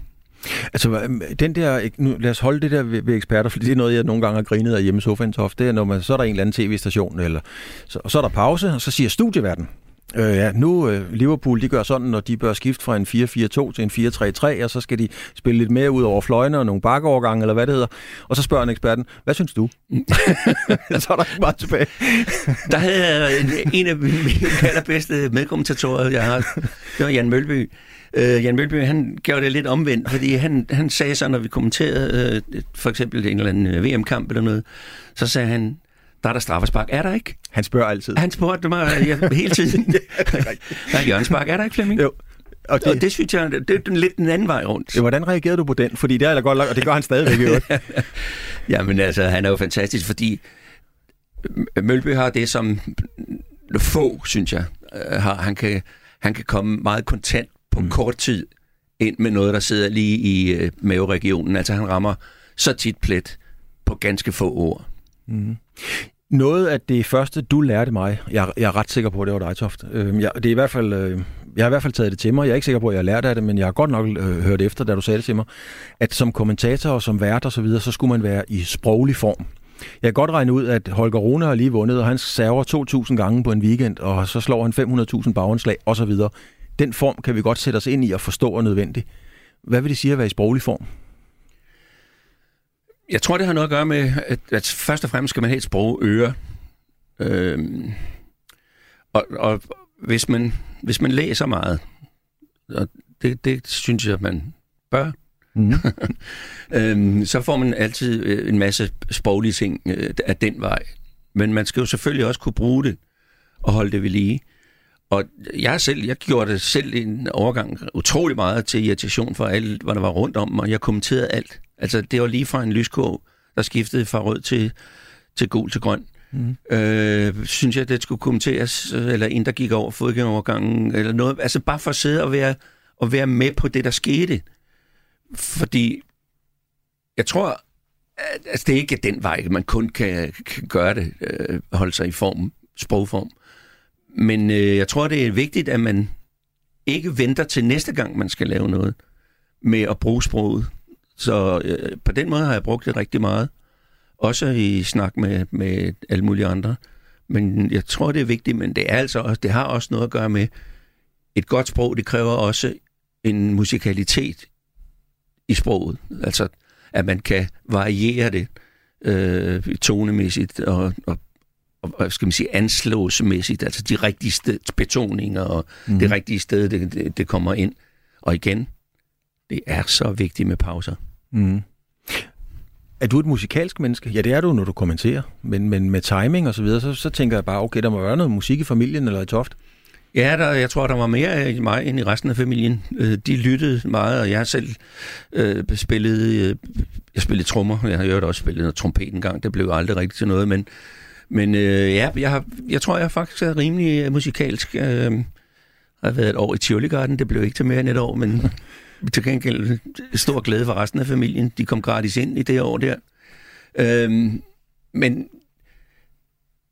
[SPEAKER 2] Altså, den der, nu, lad os holde det der ved, ved eksperter, for det er noget, jeg nogle gange har grinet af hjemme i sofaen så ofte, det er, når man, så er der en eller anden tv-station, eller, så, og så er der pause, og så siger studieverden, Øh, ja, nu øh, Liverpool, de gør sådan, når de bør skifte fra en 4-4-2 til en 4-3-3, og så skal de spille lidt mere ud over fløjene og nogle bakkeovergange, eller hvad det hedder. Og så spørger en eksperten, hvad synes du? så er der ikke meget tilbage.
[SPEAKER 3] der havde jeg en, en af mine allerbedste medkommentatorer, jeg har, det var Jan Mølby. Øh, Jan Mølby, han gjorde det lidt omvendt, fordi han, han sagde så, når vi kommenterede øh, for eksempel en eller anden øh, VM-kamp eller noget, så sagde han, der er der straffespark. Er der ikke?
[SPEAKER 2] Han spørger altid.
[SPEAKER 3] Han spurgte mig ja, hele tiden. der er hjørnespark. Er der ikke, Flemming?
[SPEAKER 2] Jo.
[SPEAKER 3] Og det, og det synes jeg, det er lidt den anden vej rundt.
[SPEAKER 2] Ja, hvordan reagerede du på den? Fordi det er da godt og det gør han stadigvæk i øvrigt.
[SPEAKER 3] ja, men altså, han er jo fantastisk, fordi Mølby har det, som få, synes jeg, øh, har. Han kan, han kan komme meget kontant på mm. kort tid ind med noget, der sidder lige i øh, maveregionen. Altså, han rammer så tit plet på ganske få ord.
[SPEAKER 2] Mm. Noget af det første, du lærte mig, jeg, jeg er ret sikker på, at det var dig, Toft. Øh, jeg, det er i hvert fald, øh, jeg har i hvert fald taget det til mig. Jeg er ikke sikker på, at jeg har lært af det, men jeg har godt nok øh, hørt efter, da du sagde det til mig, at som kommentator og som vært og så videre, så skulle man være i sproglig form. Jeg kan godt regne ud, at Holger Rune har lige vundet, og han server 2.000 gange på en weekend, og så slår han 500.000 bagindslag osv. Den form kan vi godt sætte os ind i og forstå er nødvendig. Hvad vil det sige at være i sproglig form?
[SPEAKER 3] Jeg tror, det har noget at gøre med, at, at først og fremmest skal man have et sprog øre. Øhm, og, og hvis, man, hvis man læser meget, og det, det synes jeg, man bør, mm. øhm, så får man altid øh, en masse sproglige ting øh, af den vej. Men man skal jo selvfølgelig også kunne bruge det og holde det ved lige. Og jeg selv, jeg gjorde det selv en overgang utrolig meget til irritation for alt, hvad der var rundt om og Jeg kommenterede alt. Altså, det var lige fra en lyskog, der skiftede fra rød til, til gul til grøn. Mm. Øh, synes jeg, det skulle kommenteres, eller en, der gik over fodgængovergangen, eller noget. Altså, bare for at sidde og være, og være med på det, der skete. Fordi jeg tror, at altså, det er ikke den vej, man kun kan, kan gøre det, øh, holde sig i form, sprogform. Men øh, jeg tror, det er vigtigt, at man ikke venter til næste gang, man skal lave noget med at bruge sproget. Så øh, på den måde har jeg brugt det rigtig meget. Også i snak med, med alle mulige andre. Men jeg tror, det er vigtigt, men det, er altså også, det har også noget at gøre med, et godt sprog, det kræver også en musikalitet i sproget. Altså, at man kan variere det øh, tonemæssigt og, og og, skal man sige, anslåsmæssigt, altså de rigtige sted, betoninger og mm. det rigtige sted, det, det, det kommer ind. Og igen, det er så vigtigt med pauser.
[SPEAKER 2] Mm. Er du et musikalsk menneske? Ja, det er du, når du kommenterer. Men, men med timing og så videre, så, så tænker jeg bare, okay, der må være noget musik i familien eller i Toft.
[SPEAKER 3] Ja, der, jeg tror, der var mere i mig end i resten af familien. Øh, de lyttede meget, og jeg selv øh, spillede, øh, jeg spillede trommer. Jeg har jo også spillet noget trompet en gang. Det blev aldrig rigtigt til noget, men, men øh, ja, jeg, har, jeg tror, jeg faktisk er rimelig musikalsk. Øh, jeg har været et år i Tivoli Garden. Det blev ikke til mere end et år, men til gengæld stor glæde for resten af familien. De kom gratis ind i det år der. Øh, men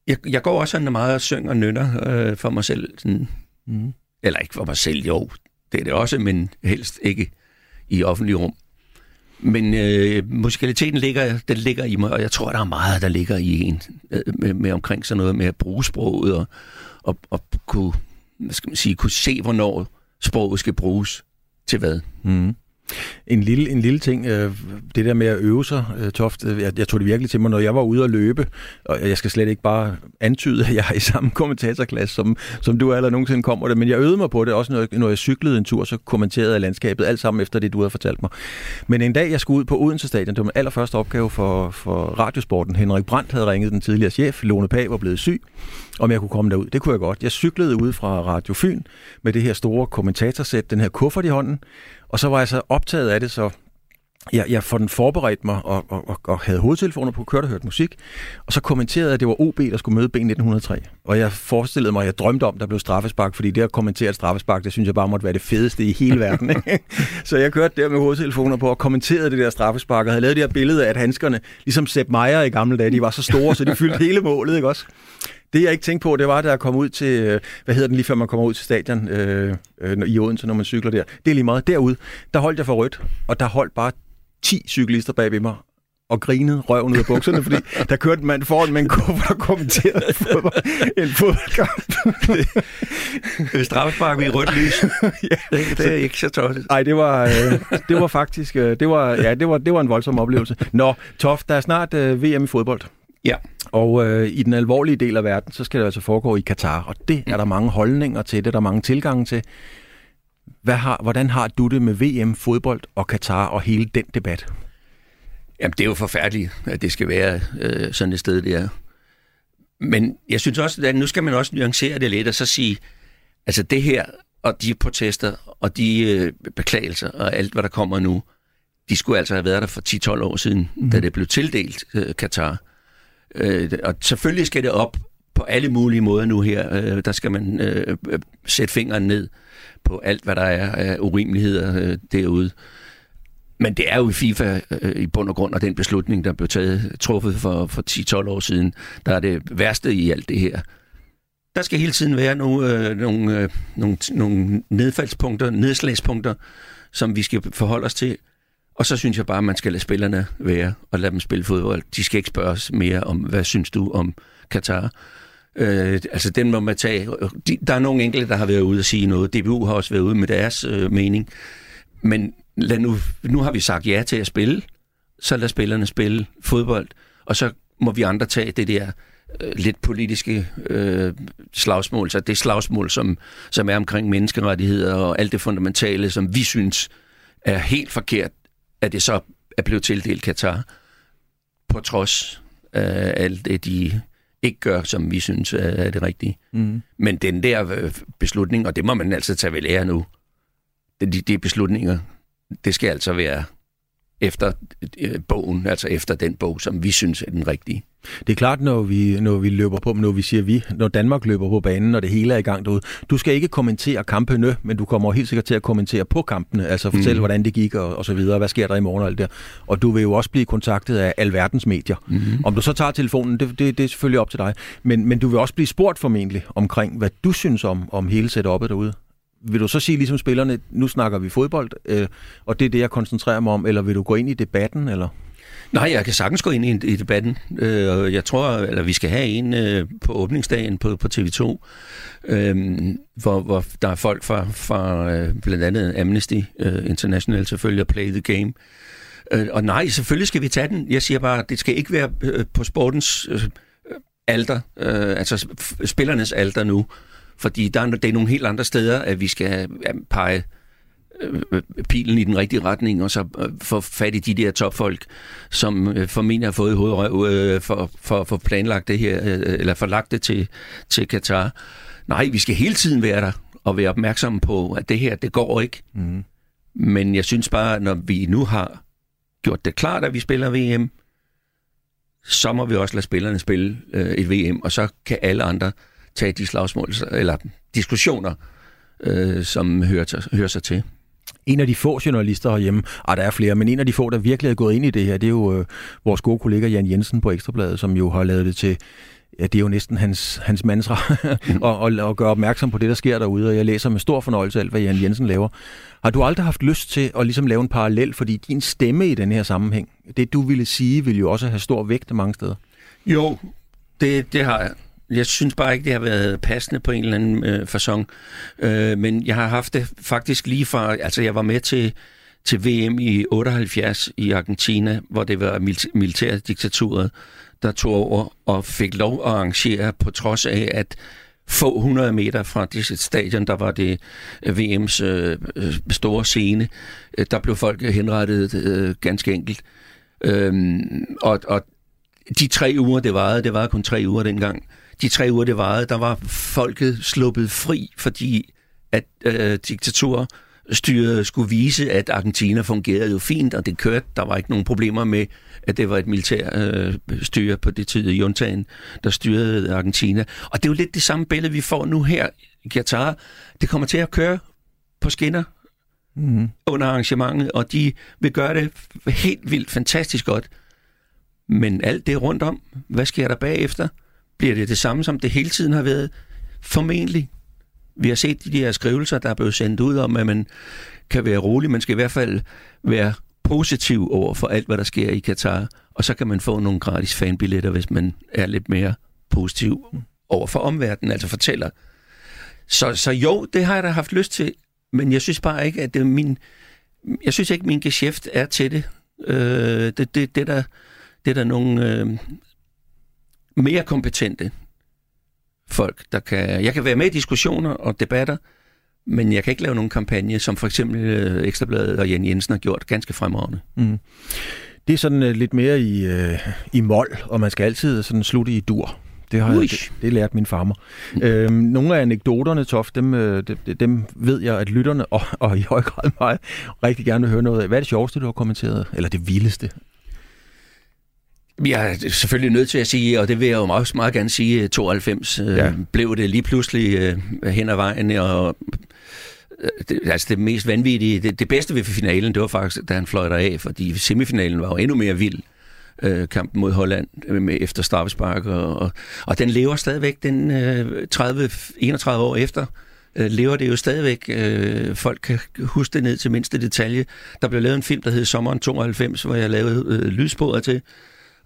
[SPEAKER 3] jeg, jeg går også sådan meget og synger og nynner øh, for mig selv. Sådan, mm. Eller ikke for mig selv, jo. Det er det også, men helst ikke i offentlig rum. Men øh, musikaliteten ligger, den ligger i mig, og jeg tror, der er meget, der ligger i en øh, med, med omkring sådan noget med at bruge sproget og, og, og kunne, hvad skal man sige, kunne se, hvornår sproget skal bruges til hvad. Mm.
[SPEAKER 2] En lille, en lille ting, øh, det der med at øve sig, øh, Toft, øh, jeg, jeg tog det virkelig til mig, når jeg var ude at løbe, og jeg skal slet ikke bare antyde, at jeg er i samme kommentatorklasse, som, som du eller nogensinde kommer det, men jeg øvede mig på det, også når jeg, når jeg cyklede en tur, så kommenterede jeg landskabet, alt sammen efter det, du havde fortalt mig. Men en dag, jeg skulle ud på Odense Stadion, det var min allerførste opgave for, for Radiosporten. Henrik Brandt havde ringet den tidligere chef, Lone Pag var blevet syg, om jeg kunne komme derud. Det kunne jeg godt. Jeg cyklede ud fra Radio Fyn med det her store kommentatorsæt, den her kuffert i hånden, og så var jeg så optaget af det, så jeg, jeg får den forberedt mig og, og, og, og havde hovedtelefoner på, kørte og hørte musik. Og så kommenterede jeg, at det var OB, der skulle møde B1903. Og jeg forestillede mig, at jeg drømte om, der blev straffespark, fordi det at kommentere et straffespark, det synes jeg bare måtte være det fedeste i hele verden. Ikke? så jeg kørte der med hovedtelefoner på og kommenterede det der straffespark, og havde lavet det her billede af, at handskerne, ligesom Sepp Meier i gamle dage, de var så store, så de fyldte hele målet, ikke også? Det jeg ikke tænkte på, det var, da jeg kom ud til, øh, hvad hedder den lige før man kommer ud til stadion øh, øh, i Odense, når man cykler der. Det er lige meget. Derude, der holdt jeg for rødt, og der holdt bare 10 cyklister bag ved mig og grinede røven ud af bukserne, fordi der kørte en mand foran med en kuffert og kommenterede fodbold, en fodboldkamp.
[SPEAKER 3] Straffespark i rødt lys. ja, det, det er ikke så tosset.
[SPEAKER 2] Nej, det var, øh, det var faktisk øh, det var, ja, det var, det var en voldsom oplevelse. Nå, Tof, der er snart øh, VM i fodbold.
[SPEAKER 3] Ja.
[SPEAKER 2] Og øh, i den alvorlige del af verden, så skal det altså foregå i Katar, og det er der mange holdninger til, det er der mange tilgange til. Hvad har, hvordan har du det med VM, fodbold og Katar og hele den debat?
[SPEAKER 3] Jamen, det er jo forfærdeligt, at det skal være øh, sådan et sted, det er. Men jeg synes også, at nu skal man også nuancere det lidt og så sige, altså det her og de protester og de øh, beklagelser og alt, hvad der kommer nu, de skulle altså have været der for 10-12 år siden, mm. da det blev tildelt øh, Katar. Øh, og selvfølgelig skal det op på alle mulige måder nu her. Øh, der skal man øh, øh, sætte fingeren ned på alt, hvad der er af urimeligheder øh, derude. Men det er jo i FIFA øh, i bund og grund, og den beslutning, der blev taget, truffet for, for 10-12 år siden, der er det værste i alt det her. Der skal hele tiden være nogle, øh, nogle, øh, nogle, nogle nedfaldspunkter, nedslagspunkter, som vi skal forholde os til. Og så synes jeg bare, at man skal lade spillerne være og lade dem spille fodbold. De skal ikke spørges mere om, hvad synes du om Katar? Øh, altså, den må man tage. De, der er nogle enkelte, der har været ude og sige noget. DBU har også været ude med deres øh, mening. Men lad nu, nu har vi sagt ja til at spille, så lad spillerne spille fodbold, og så må vi andre tage det der øh, lidt politiske øh, slagsmål, så det slagsmål, som, som er omkring menneskerettigheder og alt det fundamentale, som vi synes er helt forkert, at det så er blevet tildelt Katar, på trods af alt det, de ikke gør, som vi synes er det rigtige. Mm. Men den der øh, beslutning, og det må man altså tage ved lære nu, de, de beslutninger, det skal altså være efter øh, bogen, altså efter den bog, som vi synes er den rigtige.
[SPEAKER 2] Det er klart, når vi, når vi løber på, når vi siger vi, når Danmark løber på banen, og det hele er i gang derude. Du skal ikke kommentere kampene, men du kommer helt sikkert til at kommentere på kampene, altså fortælle, mm. hvordan det gik og, og så videre, hvad sker der i morgen og alt det Og du vil jo også blive kontaktet af alverdens medier. Mm. Om du så tager telefonen, det, det, det er selvfølgelig op til dig. Men, men du vil også blive spurgt formentlig omkring, hvad du synes om, om hele setupet derude vil du så sige ligesom spillerne, nu snakker vi fodbold, øh, og det er det, jeg koncentrerer mig om, eller vil du gå ind i debatten, eller?
[SPEAKER 3] Nej, jeg kan sagtens gå ind i, i debatten. Øh, jeg tror, eller vi skal have en øh, på åbningsdagen på, på TV2, øh, hvor, hvor der er folk fra, fra øh, blandt andet Amnesty øh, International selvfølgelig og play the game. Øh, og nej, selvfølgelig skal vi tage den. Jeg siger bare, det skal ikke være øh, på sportens øh, alter, øh, altså spillernes alter nu. Fordi der er, det er nogle helt andre steder, at vi skal pege øh, pilen i den rigtige retning, og så øh, få fat i de der topfolk, som øh, formentlig har fået hovedrøv for, for, for planlagt det her, eller forlagt det til, til Katar. Nej, vi skal hele tiden være der og være opmærksomme på, at det her, det går ikke. Mm. Men jeg synes bare, når vi nu har gjort det klart, at vi spiller VM, så må vi også lade spillerne spille øh, et VM, og så kan alle andre tage de slagsmål, eller diskussioner, øh, som hører, til, hører sig til.
[SPEAKER 2] En af de få journalister herhjemme, ah, der er flere, men en af de få, der virkelig er gået ind i det her, det er jo øh, vores gode kollega Jan Jensen på Ekstrabladet, som jo har lavet det til, ja, det er jo næsten hans, hans mantra, og, og, og gøre opmærksom på det, der sker derude, og jeg læser med stor fornøjelse alt, hvad Jan Jensen laver. Har du aldrig haft lyst til at ligesom lave en parallel, fordi din stemme i den her sammenhæng, det du ville sige, ville jo også have stor vægt mange steder?
[SPEAKER 3] Jo, det, det har jeg. Jeg synes bare ikke, det har været passende på en eller anden øh, façon. Øh, men jeg har haft det faktisk lige fra... Altså, jeg var med til, til VM i 78 i Argentina, hvor det var mil- militærdiktaturet, der tog over og fik lov at arrangere, på trods af, at få 100 meter fra det stadion, der var det øh, VM's øh, øh, store scene, øh, der blev folk henrettet øh, ganske enkelt. Øhm, og, og de tre uger, det varede, det var kun tre uger dengang, de tre uger, det varede, der var folket sluppet fri, fordi at øh, diktaturer styret skulle vise, at Argentina fungerede jo fint, og det kørte. Der var ikke nogen problemer med, at det var et militær øh, styre på det tid, juntagen, der styrede Argentina. Og det er jo lidt det samme billede, vi får nu her i Qatar. Det kommer til at køre på skinner mm. under arrangementet, og de vil gøre det helt vildt fantastisk godt. Men alt det rundt om, hvad sker der bagefter? Bliver det det samme, som det hele tiden har været? Formentlig. Vi har set de her skrivelser, der er blevet sendt ud om, at man kan være rolig. Man skal i hvert fald være positiv over for alt, hvad der sker i Katar. Og så kan man få nogle gratis fanbilletter, hvis man er lidt mere positiv over for omverdenen, altså fortæller. Så, så jo, det har jeg da haft lyst til, men jeg synes bare ikke, at det er min... Jeg synes ikke, min geschæft er til det. Øh, det, det, det, der, det er der nogle øh, mere kompetente folk, der kan... Jeg kan være med i diskussioner og debatter, men jeg kan ikke lave nogen kampagne, som for eksempel øh, Ekstrabladet og Jan Jensen har gjort ganske fremragende. Mm.
[SPEAKER 2] Det er sådan uh, lidt mere i, uh, i mål, og man skal altid sådan slutte i dur. Det har jeg, det, det lært min farmer. Mm. Øhm, nogle af anekdoterne, Tof, dem, øh, dem, dem ved jeg, at lytterne, og, og i høj grad mig, rigtig gerne vil høre noget af. Hvad er det sjoveste, du har kommenteret? Eller det vildeste?
[SPEAKER 3] Jeg er selvfølgelig nødt til at sige, og det vil jeg jo også meget gerne sige, 92 øh, ja. blev det lige pludselig øh, hen ad vejen, og øh, det, altså det mest vanvittige, det, det bedste ved finalen, det var faktisk, da han fløj af, fordi semifinalen var jo endnu mere vild øh, kampen mod Holland øh, med efter straffespark, og, og, og den lever stadigvæk, den øh, 30-31 år efter, øh, lever det jo stadigvæk. Øh, folk kan huske det ned til mindste detalje. Der blev lavet en film, der hed Sommeren 92, hvor jeg lavede øh, lydsporet til,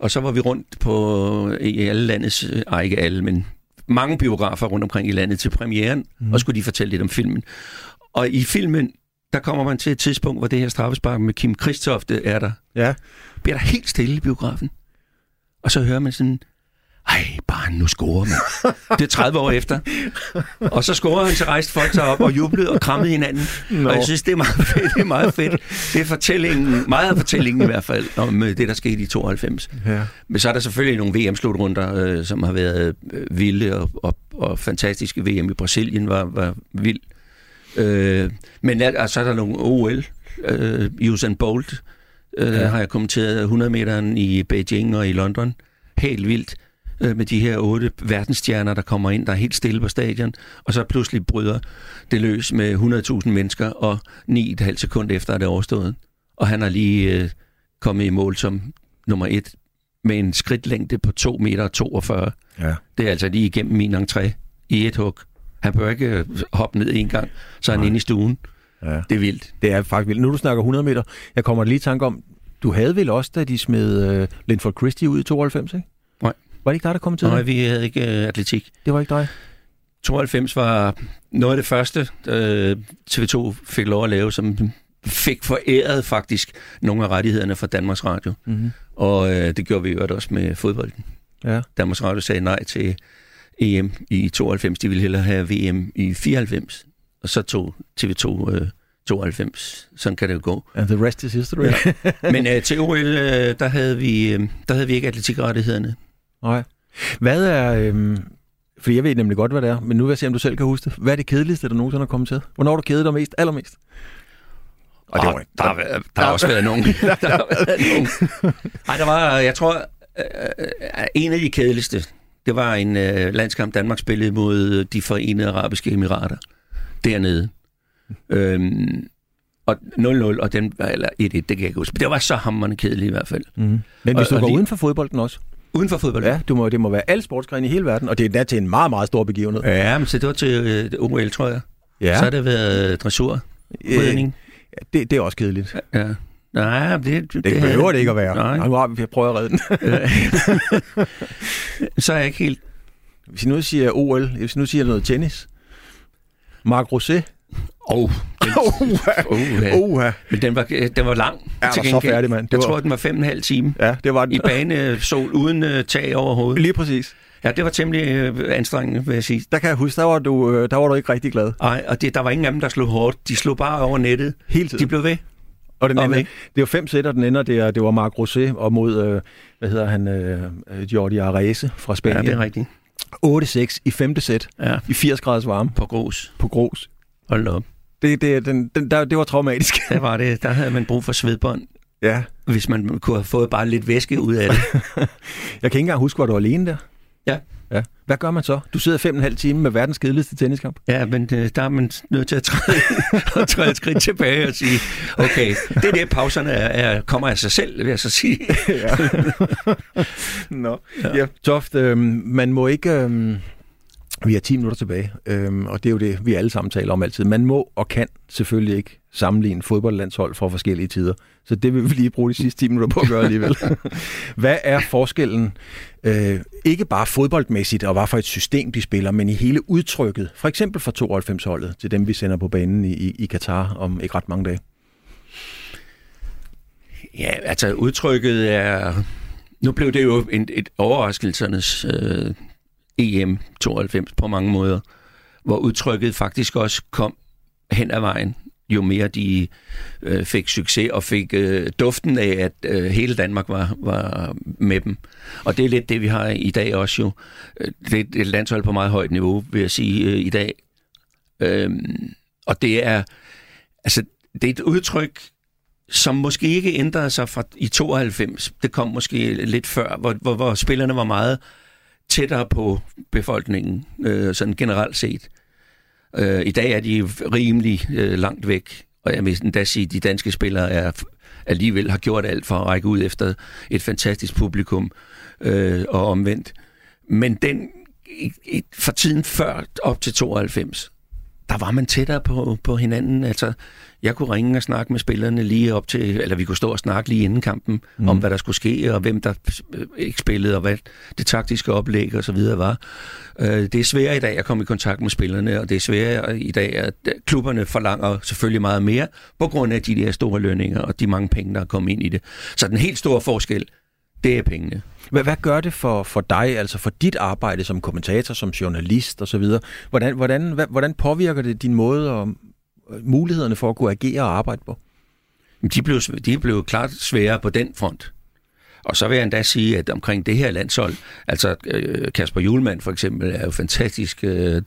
[SPEAKER 3] og så var vi rundt på i alle landets, ej ikke alle, men mange biografer rundt omkring i landet til premieren, mm. og skulle de fortælle lidt om filmen. Og i filmen, der kommer man til et tidspunkt, hvor det her straffespark med Kim Kristofte er der. Ja. Bliver der helt stille i biografen. Og så hører man sådan, ej, bare nu scorer man. Det er 30 år efter. Og så scorer han, så rejste folk sig op og jublede og krammede hinanden. No. Og jeg synes, det er meget fedt. Det er meget fedt. Det er fortællingen, meget af fortællingen i hvert fald, om øh, det, der skete i 92. Ja. Men så er der selvfølgelig nogle VM-slutrunder, øh, som har været øh, vilde og, og, og fantastiske. VM i Brasilien var, var vild. Øh, men er, så er der nogle OL. Øh, Usain Bolt øh, ja. har jeg kommenteret 100 meteren i Beijing og i London. Helt vildt øh, med de her otte verdensstjerner, der kommer ind, der er helt stille på stadion, og så pludselig bryder det løs med 100.000 mennesker, og 9,5 sekunder efter er det overstået. Og han har lige øh, kommet i mål som nummer et med en skridtlængde på 2 meter 42. Ja. Det er altså lige igennem min entré i et hug. Han bør ikke øh, hoppe ned en gang, så er han inde i stuen. Ja. Det er vildt.
[SPEAKER 2] Det er faktisk vildt. Nu du snakker 100 meter, jeg kommer lige i tanke om, du havde vel også, da de smed uh, Linford Christie ud i 92, ikke? Var det ikke dig, der kom til
[SPEAKER 3] Nej, det? vi havde ikke uh, atletik.
[SPEAKER 2] Det var ikke dig?
[SPEAKER 3] 92 var noget af det første, uh, TV2 fik lov at lave, som fik foræret faktisk nogle af rettighederne fra Danmarks Radio. Mm-hmm. Og uh, det gjorde vi jo også med fodbolden. Ja. Danmarks Radio sagde nej til EM i 92. De ville hellere have VM i 94. Og så tog TV2 uh, 92. Sådan kan det jo gå.
[SPEAKER 2] And the rest is history.
[SPEAKER 3] ja. Men uh, til OL, uh, der, havde vi, uh, der havde vi ikke atletikrettighederne.
[SPEAKER 2] Nej. Hvad er... Øhm, fordi jeg ved nemlig godt, hvad det er, men nu vil jeg se, om du selv kan huske det. Hvad er det kedeligste, der nogensinde har kommet til? Hvornår du kedet dig mest, allermest?
[SPEAKER 3] Og det var, der, der, der, der har også været nogen. der har været nogen. Ej, der var, jeg tror, øh, en af de kedeligste, det var en øh, landskamp, Danmark spillede mod de forenede arabiske emirater. Dernede. øhm, og 0-0, og den, eller 1-1, det kan jeg ikke huske. Det var så hammerende kedeligt i hvert fald. Mm.
[SPEAKER 2] Men hvis du og, går og uden for fodbolden også?
[SPEAKER 3] Uden for fodbold?
[SPEAKER 2] Ja, du må, det må være alle sportsgrene i hele verden, og det er til en meget, meget stor begivenhed.
[SPEAKER 3] Ja, men så det var til uh, OL, tror jeg. Ja. Så har det været uh, dressur. Øh, ja,
[SPEAKER 2] det, det er også kedeligt.
[SPEAKER 3] Ja. Nej, det,
[SPEAKER 2] det, det behøver det ikke at være. Nej. Nu har vi prøvet at redde den.
[SPEAKER 3] så er jeg ikke helt...
[SPEAKER 2] Hvis I nu siger OL, hvis I nu siger noget tennis. Marc Rosé.
[SPEAKER 3] Oh, Uha.
[SPEAKER 2] Uha.
[SPEAKER 3] Men den var, den var lang.
[SPEAKER 2] Er
[SPEAKER 3] til
[SPEAKER 2] der så
[SPEAKER 3] gengæld.
[SPEAKER 2] færdig, mand? Det
[SPEAKER 3] Jeg
[SPEAKER 2] var-
[SPEAKER 3] tror, den var fem og en halv time.
[SPEAKER 2] Ja, det var den.
[SPEAKER 3] I banesol uden uh, tag over hovedet.
[SPEAKER 2] Lige præcis.
[SPEAKER 3] Ja, det var temmelig uh, anstrengende, vil jeg sige.
[SPEAKER 2] Der kan jeg huske, der var du, øh, der var du ikke rigtig glad.
[SPEAKER 3] Ej, og det, der var ingen af dem, der slog hårdt. De slog bare over nettet.
[SPEAKER 2] Hele tiden.
[SPEAKER 3] De blev ved.
[SPEAKER 2] Og den ender, det var fem sæt, og den ender, det, er, det var Marc Rosé og mod, øh, hvad hedder han, øh, øh, Jordi Arese fra
[SPEAKER 3] Ja,
[SPEAKER 2] Spanien.
[SPEAKER 3] det er rigtigt.
[SPEAKER 2] 8-6 i femte sæt,
[SPEAKER 3] Ja,
[SPEAKER 2] i 80 graders varme
[SPEAKER 3] på grus.
[SPEAKER 2] på grus.
[SPEAKER 3] Hold da op.
[SPEAKER 2] Det, det, den, den, der, det var traumatisk.
[SPEAKER 3] Der var det. Der havde man brug for svedbånd,
[SPEAKER 2] ja.
[SPEAKER 3] hvis man kunne have fået bare lidt væske ud af det.
[SPEAKER 2] Jeg kan ikke engang huske, hvor du var alene der.
[SPEAKER 3] Ja.
[SPEAKER 2] ja. Hvad gør man så? Du sidder fem og en halv time med verdens kedeligste tenniskamp.
[SPEAKER 3] Ja, men øh, der er man nødt til at træde, at træde et skridt tilbage og sige, okay, det er det, pauserne er, er, kommer af sig selv, vil jeg så sige.
[SPEAKER 2] ja. Nå. Ja. ja. Toft, øh, man må ikke... Øh, vi har 10 minutter tilbage, øh, og det er jo det, vi alle sammen taler om altid. Man må og kan selvfølgelig ikke sammenligne fodboldlandshold fra forskellige tider. Så det vil vi lige bruge de sidste 10 minutter på at gøre alligevel. Hvad er forskellen, øh, ikke bare fodboldmæssigt, og hvad for et system de spiller, men i hele udtrykket, for eksempel fra 92-holdet, til dem vi sender på banen i, i, i Katar om ikke ret mange dage?
[SPEAKER 3] Ja, altså udtrykket er... Nu blev det jo en, et overraskelsernes øh, EM 92 på mange måder, hvor udtrykket faktisk også kom hen ad vejen, jo mere de øh, fik succes og fik øh, duften af, at øh, hele Danmark var, var med dem. Og det er lidt det, vi har i dag også jo. Øh, det er et landshold på meget højt niveau, vil jeg sige, øh, i dag. Øhm, og det er, altså, det er et udtryk, som måske ikke ændrede sig fra i 92. Det kom måske lidt før, hvor, hvor, hvor spillerne var meget tættere på befolkningen, øh, sådan generelt set. Øh, I dag er de rimelig øh, langt væk, og jeg vil endda sige, at de danske spillere er alligevel har gjort alt for at række ud efter et fantastisk publikum øh, og omvendt. Men den i, i, for tiden før op til 92, der var man tættere på, på hinanden. Altså, jeg kunne ringe og snakke med spillerne lige op til, eller vi kunne stå og snakke lige inden kampen, mm. om hvad der skulle ske, og hvem der øh, ikke spillede, og hvad det taktiske oplæg og så videre var. Øh, det er sværere i dag at komme i kontakt med spillerne, og det er sværere i dag, at øh, klubberne forlanger selvfølgelig meget mere, på grund af de der store lønninger og de mange penge, der er kommet ind i det. Så den helt store forskel, det er pengene.
[SPEAKER 2] Hvad, hvad gør det for, for dig, altså for dit arbejde som kommentator, som journalist osv.? Hvordan, hvordan, hvad, hvordan påvirker det din måde og øh, mulighederne for at kunne agere og arbejde på?
[SPEAKER 3] De blev, de blev klart sværere på den front. Og så vil jeg endda sige, at omkring det her landshold, altså øh, Kasper Julemand for eksempel, er jo fantastisk øh,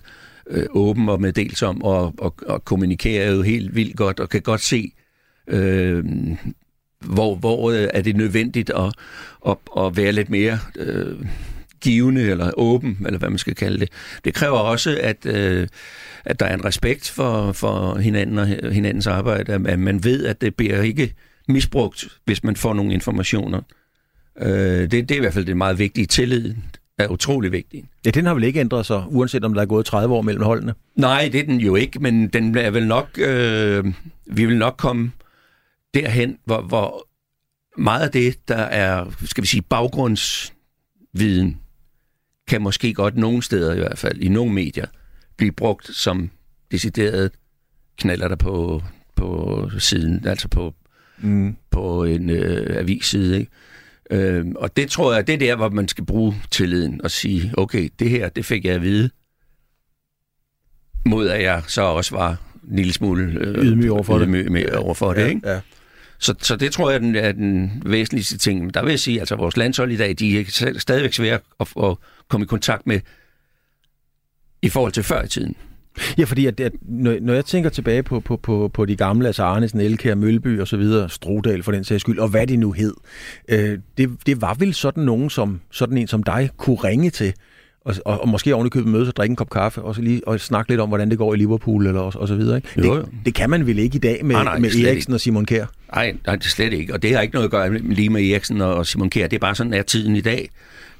[SPEAKER 3] øh, åben og meddelsom og, og, og kommunikerer jo helt vildt godt og kan godt se, øh, hvor, hvor øh, er det nødvendigt at, at, at være lidt mere øh, givende eller åben, eller hvad man skal kalde det. Det kræver også, at, øh, at der er en respekt for, for hinanden og hinandens arbejde, at man ved, at det bliver ikke misbrugt, hvis man får nogle informationer. Øh, det, det er i hvert fald det meget vigtige. Tillid er utrolig vigtig.
[SPEAKER 2] Ja, den har vel ikke ændret sig, uanset om der er gået 30 år mellem holdene?
[SPEAKER 3] Nej, det er den jo ikke, men den er vel nok, øh, vi vil nok komme derhen, hvor, hvor meget af det, der er, skal vi sige, baggrundsviden, kan måske godt nogle steder i hvert fald, i nogle medier, blive brugt som decideret knaller der på, på siden, altså på,
[SPEAKER 2] Mm.
[SPEAKER 3] på en øh, avisside. Ikke? Øh, og det tror jeg, det er der, hvor man skal bruge tilliden og sige, okay, det her, det fik jeg at vide, mod at jeg så også var en lille smule øh,
[SPEAKER 2] Ydmyg overfor det.
[SPEAKER 3] ydmyg overfor det. Ikke?
[SPEAKER 2] Ja.
[SPEAKER 3] Så, så det tror jeg den er den væsentligste ting. Men der vil jeg sige, altså vores landshold i dag, de er stadigvæk svære at, at komme i kontakt med i forhold til før i tiden.
[SPEAKER 2] Ja, fordi at, at, når, når jeg tænker tilbage på, på, på, på de gamle, altså Arnesen, Elkær, Mølby og så videre, Strodal for den sags skyld, og hvad de nu hed, øh, det, det var vel sådan nogen, som sådan en som dig kunne ringe til, og, og, og måske ovenikøbet mødes og drikke en kop kaffe, og, så lige, og snakke lidt om, hvordan det går i Liverpool, eller, og, og så videre. Ikke?
[SPEAKER 3] Jo, jo.
[SPEAKER 2] Det, det kan man vel ikke i dag med,
[SPEAKER 3] Nej, nej,
[SPEAKER 2] med Eriksen og Simon Kjær?
[SPEAKER 3] Nej, nej, det er slet ikke. Og det har ikke noget at gøre lige med Eriksen og Simon Kjær. Det er bare sådan, er tiden i dag.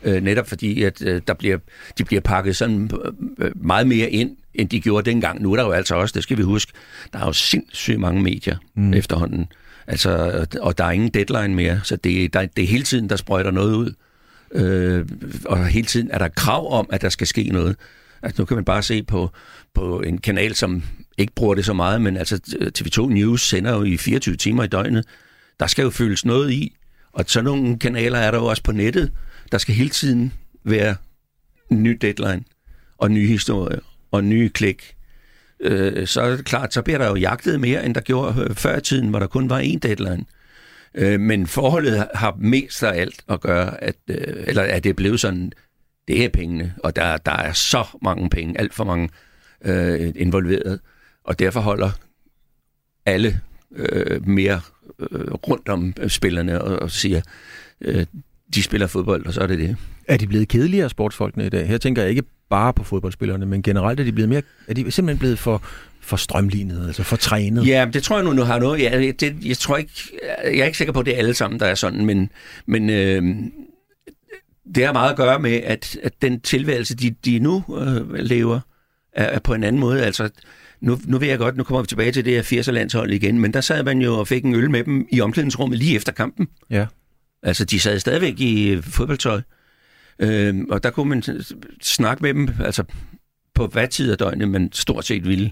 [SPEAKER 3] Øh, netop fordi, at øh, der bliver, de bliver pakket sådan øh, meget mere ind, end de gjorde dengang. Nu er der jo altså også, det skal vi huske, der er jo sindssygt mange medier mm. efterhånden. Altså, og der er ingen deadline mere, så det, der, det er hele tiden, der sprøjter noget ud. Øh, og hele tiden er der krav om, at der skal ske noget. Altså, nu kan man bare se på, på en kanal som ikke bruger det så meget, men altså TV2 News sender jo i 24 timer i døgnet. Der skal jo føles noget i, og sådan nogle kanaler er der jo også på nettet. Der skal hele tiden være en ny deadline, og nye historier, og nye klik. Øh, så er det klart, så bliver der jo jagtet mere, end der gjorde øh, før i tiden, hvor der kun var én deadline. Øh, Øh, men forholdet har mest af alt at gøre, at, øh, eller at det er blevet sådan, det er pengene, og der, der er så mange penge, alt for mange øh, involveret, og derfor holder alle øh, mere øh, rundt om spillerne og, og siger, øh, de spiller fodbold, og så er det det.
[SPEAKER 2] Er de blevet kedeligere, sportsfolkene i dag? Her tænker jeg ikke bare på fodboldspillerne, men generelt er de blevet mere, er de simpelthen blevet for, for strømlignet, altså for trænet?
[SPEAKER 3] Ja, det tror jeg nu, nu har noget. Ja, det, jeg tror ikke, jeg er ikke sikker på, at det er alle sammen, der er sådan, men, men øh, det har meget at gøre med, at, at den tilværelse, de, de nu øh, lever, er, er på en anden måde. Altså, nu, nu ved jeg godt, nu kommer vi tilbage til det her 80'er-landshold igen, men der sad man jo og fik en øl med dem i omklædningsrummet lige efter kampen.
[SPEAKER 2] Ja.
[SPEAKER 3] Altså, de sad stadigvæk i fodboldtøj. Øh, og der kunne man snakke med dem, altså på hvad tid af døgnet man stort set ville.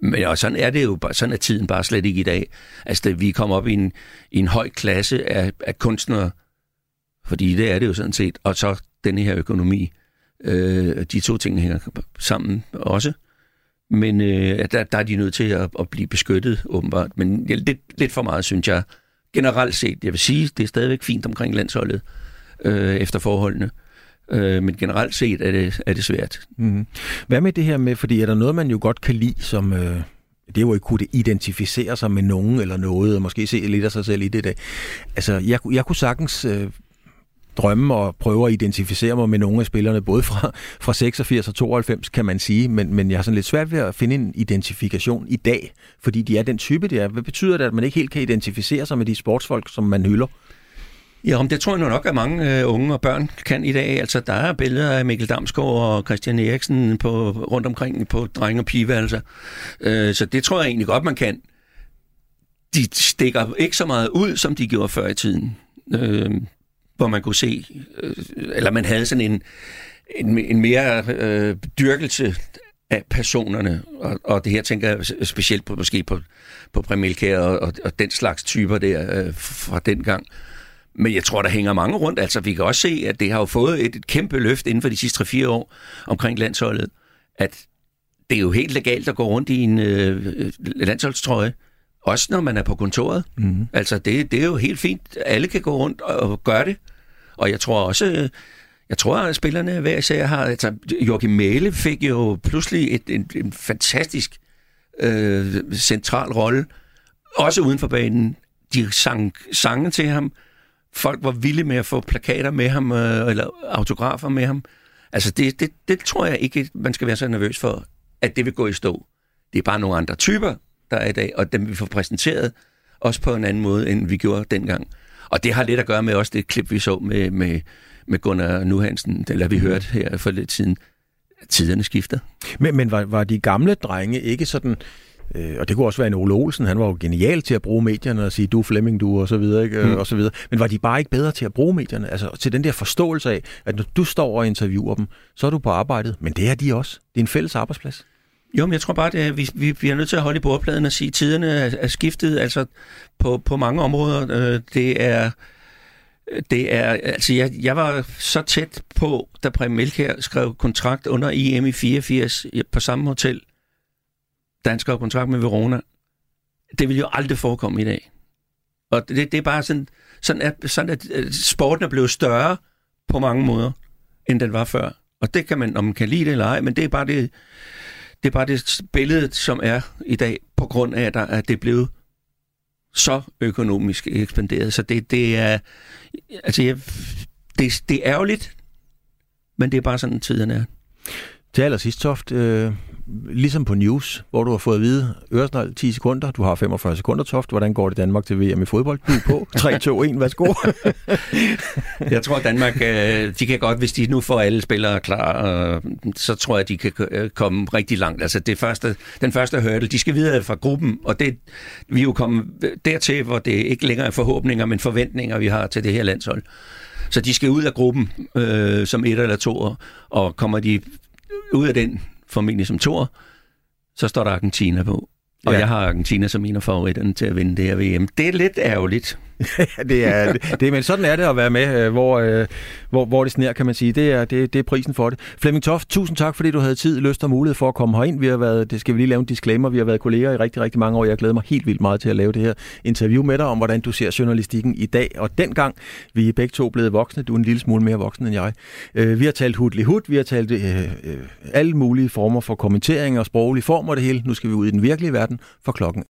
[SPEAKER 3] Men og sådan er det jo, sådan er tiden bare slet ikke i dag. Altså, da vi kommer op i en, i en høj klasse af, af kunstnere, fordi det er det jo sådan set, og så denne her økonomi. Øh, de to ting hænger sammen også. Men øh, der, der er de nødt til at, at blive beskyttet, åbenbart. Men lidt, lidt for meget, synes jeg. Generelt set, jeg vil sige, det er stadigvæk fint omkring landsholdet øh, efter forholdene. Øh, men generelt set er det, er det svært.
[SPEAKER 2] Mm-hmm. Hvad med det her med, fordi er der noget, man jo godt kan lide, som... Øh det er jo ikke kunne identificere sig med nogen eller noget, og måske se lidt af sig selv i det Der. Altså, jeg, jeg kunne sagtens øh, drømme og prøve at identificere mig med nogle af spillerne, både fra, fra 86 og 92, kan man sige, men, men jeg har sådan lidt svært ved at finde en identifikation i dag, fordi de er den type, de er. Hvad betyder det, at man ikke helt kan identificere sig med de sportsfolk, som man hylder?
[SPEAKER 3] Ja, det tror jeg nu nok, at mange øh, unge og børn kan i dag. Altså, der er billeder af Mikkel Damsgaard og Christian Eriksen på, rundt omkring på drenge- og pigeværelser. Øh, så det tror jeg egentlig godt, man kan. De stikker ikke så meget ud, som de gjorde før i tiden. Øh, hvor man kunne se, øh, eller man havde sådan en, en, en mere øh, dyrkelse af personerne, og, og det her tænker jeg specielt på måske på, på Premilkær og, og, og den slags typer der øh, fra den gang. Men jeg tror, der hænger mange rundt. Altså, vi kan også se, at det har jo fået et, et kæmpe løft inden for de sidste 3-4 år omkring landsholdet. At det er jo helt legalt at gå rundt i en øh, landsholdstrøje. Også når man er på kontoret. Mm-hmm. Altså, det, det er jo helt fint. Alle kan gå rundt og, og gøre det. Og jeg tror også, jeg tror, at spillerne hver især har... Altså, Joachim Mæle fik jo pludselig et, en, en fantastisk øh, central rolle. Også uden for banen. De sang sange til ham folk var vilde med at få plakater med ham, øh, eller autografer med ham. Altså, det, det, det tror jeg ikke, man skal være så nervøs for, at det vil gå i stå. Det er bare nogle andre typer, der er i dag, og dem vi får præsenteret også på en anden måde, end vi gjorde dengang. Og det har lidt at gøre med også det klip, vi så med, med, med Gunnar Nuhansen, eller vi hørte her for lidt siden. Tiderne skifter.
[SPEAKER 2] Men, men var, var de gamle drenge ikke sådan Øh, og det kunne også være en Ole Olsen, han var jo genial til at bruge medierne og sige, du Flemming, du, og så videre, ikke? Mm. og så videre. Men var de bare ikke bedre til at bruge medierne? Altså til den der forståelse af, at når du står og interviewer dem, så er du på arbejdet. Men det er de også. Det er en fælles arbejdsplads.
[SPEAKER 3] Jo, men jeg tror bare, at vi, vi, vi er nødt til at holde i bordpladen og sige, at tiderne er, er skiftet altså på, på mange områder. Øh, det er... Det er, altså jeg, jeg var så tæt på, da Præm Melkær skrev kontrakt under IM i 84 på samme hotel, danskere kontrakt med Verona. Det vil jo aldrig forekomme i dag. Og det, det er bare sådan, sådan at, sådan at øh, sporten er blevet større på mange måder, end den var før. Og det kan man, om man kan lide det eller ej, men det er bare det, det er bare det billede, som er i dag, på grund af, at, der, at det er blevet så økonomisk ekspanderet. Så det, det er, altså jeg, det, det er ærgerligt, men det er bare sådan, tiden er.
[SPEAKER 2] Til allersidst, Toft, øh, ligesom på News, hvor du har fået at vide, Øresnald 10 sekunder, du har 45 sekunder, Toft, hvordan går det Danmark til VM i fodbold? Du er på 3, 2, 1, værsgo.
[SPEAKER 3] jeg tror, Danmark, øh, de kan godt, hvis de nu får alle spillere klar, så tror jeg, de kan øh, komme rigtig langt. Altså det første, den første hurdle, de skal videre fra gruppen, og det, vi er jo kommet dertil, hvor det ikke længere er forhåbninger, men forventninger, vi har til det her landshold. Så de skal ud af gruppen øh, som et eller to, og kommer de ud af den, formentlig som tor, så står der Argentina på. Og
[SPEAKER 2] Ja.
[SPEAKER 3] jeg har Argentina som en af favoritterne til at vinde det her VM. Det er lidt ærgerligt.
[SPEAKER 2] det er, det, men sådan er det at være med, øh, hvor, øh, hvor, hvor det sner, kan man sige. Det er, det, det er prisen for det. Flemming Toft, tusind tak, fordi du havde tid, lyst og mulighed for at komme herind. Vi har været, det skal vi lige lave en disclaimer, vi har været kolleger i rigtig, rigtig mange år. Jeg glæder mig helt vildt meget til at lave det her interview med dig om, hvordan du ser journalistikken i dag. Og dengang, vi er begge to blevet voksne, du er en lille smule mere voksen end jeg. Øh, vi har talt hudlig hud, vi har talt øh, øh, alle mulige former for kommentering og sproglige form og det hele. Nu skal vi ud i den virkelige verden, for klokken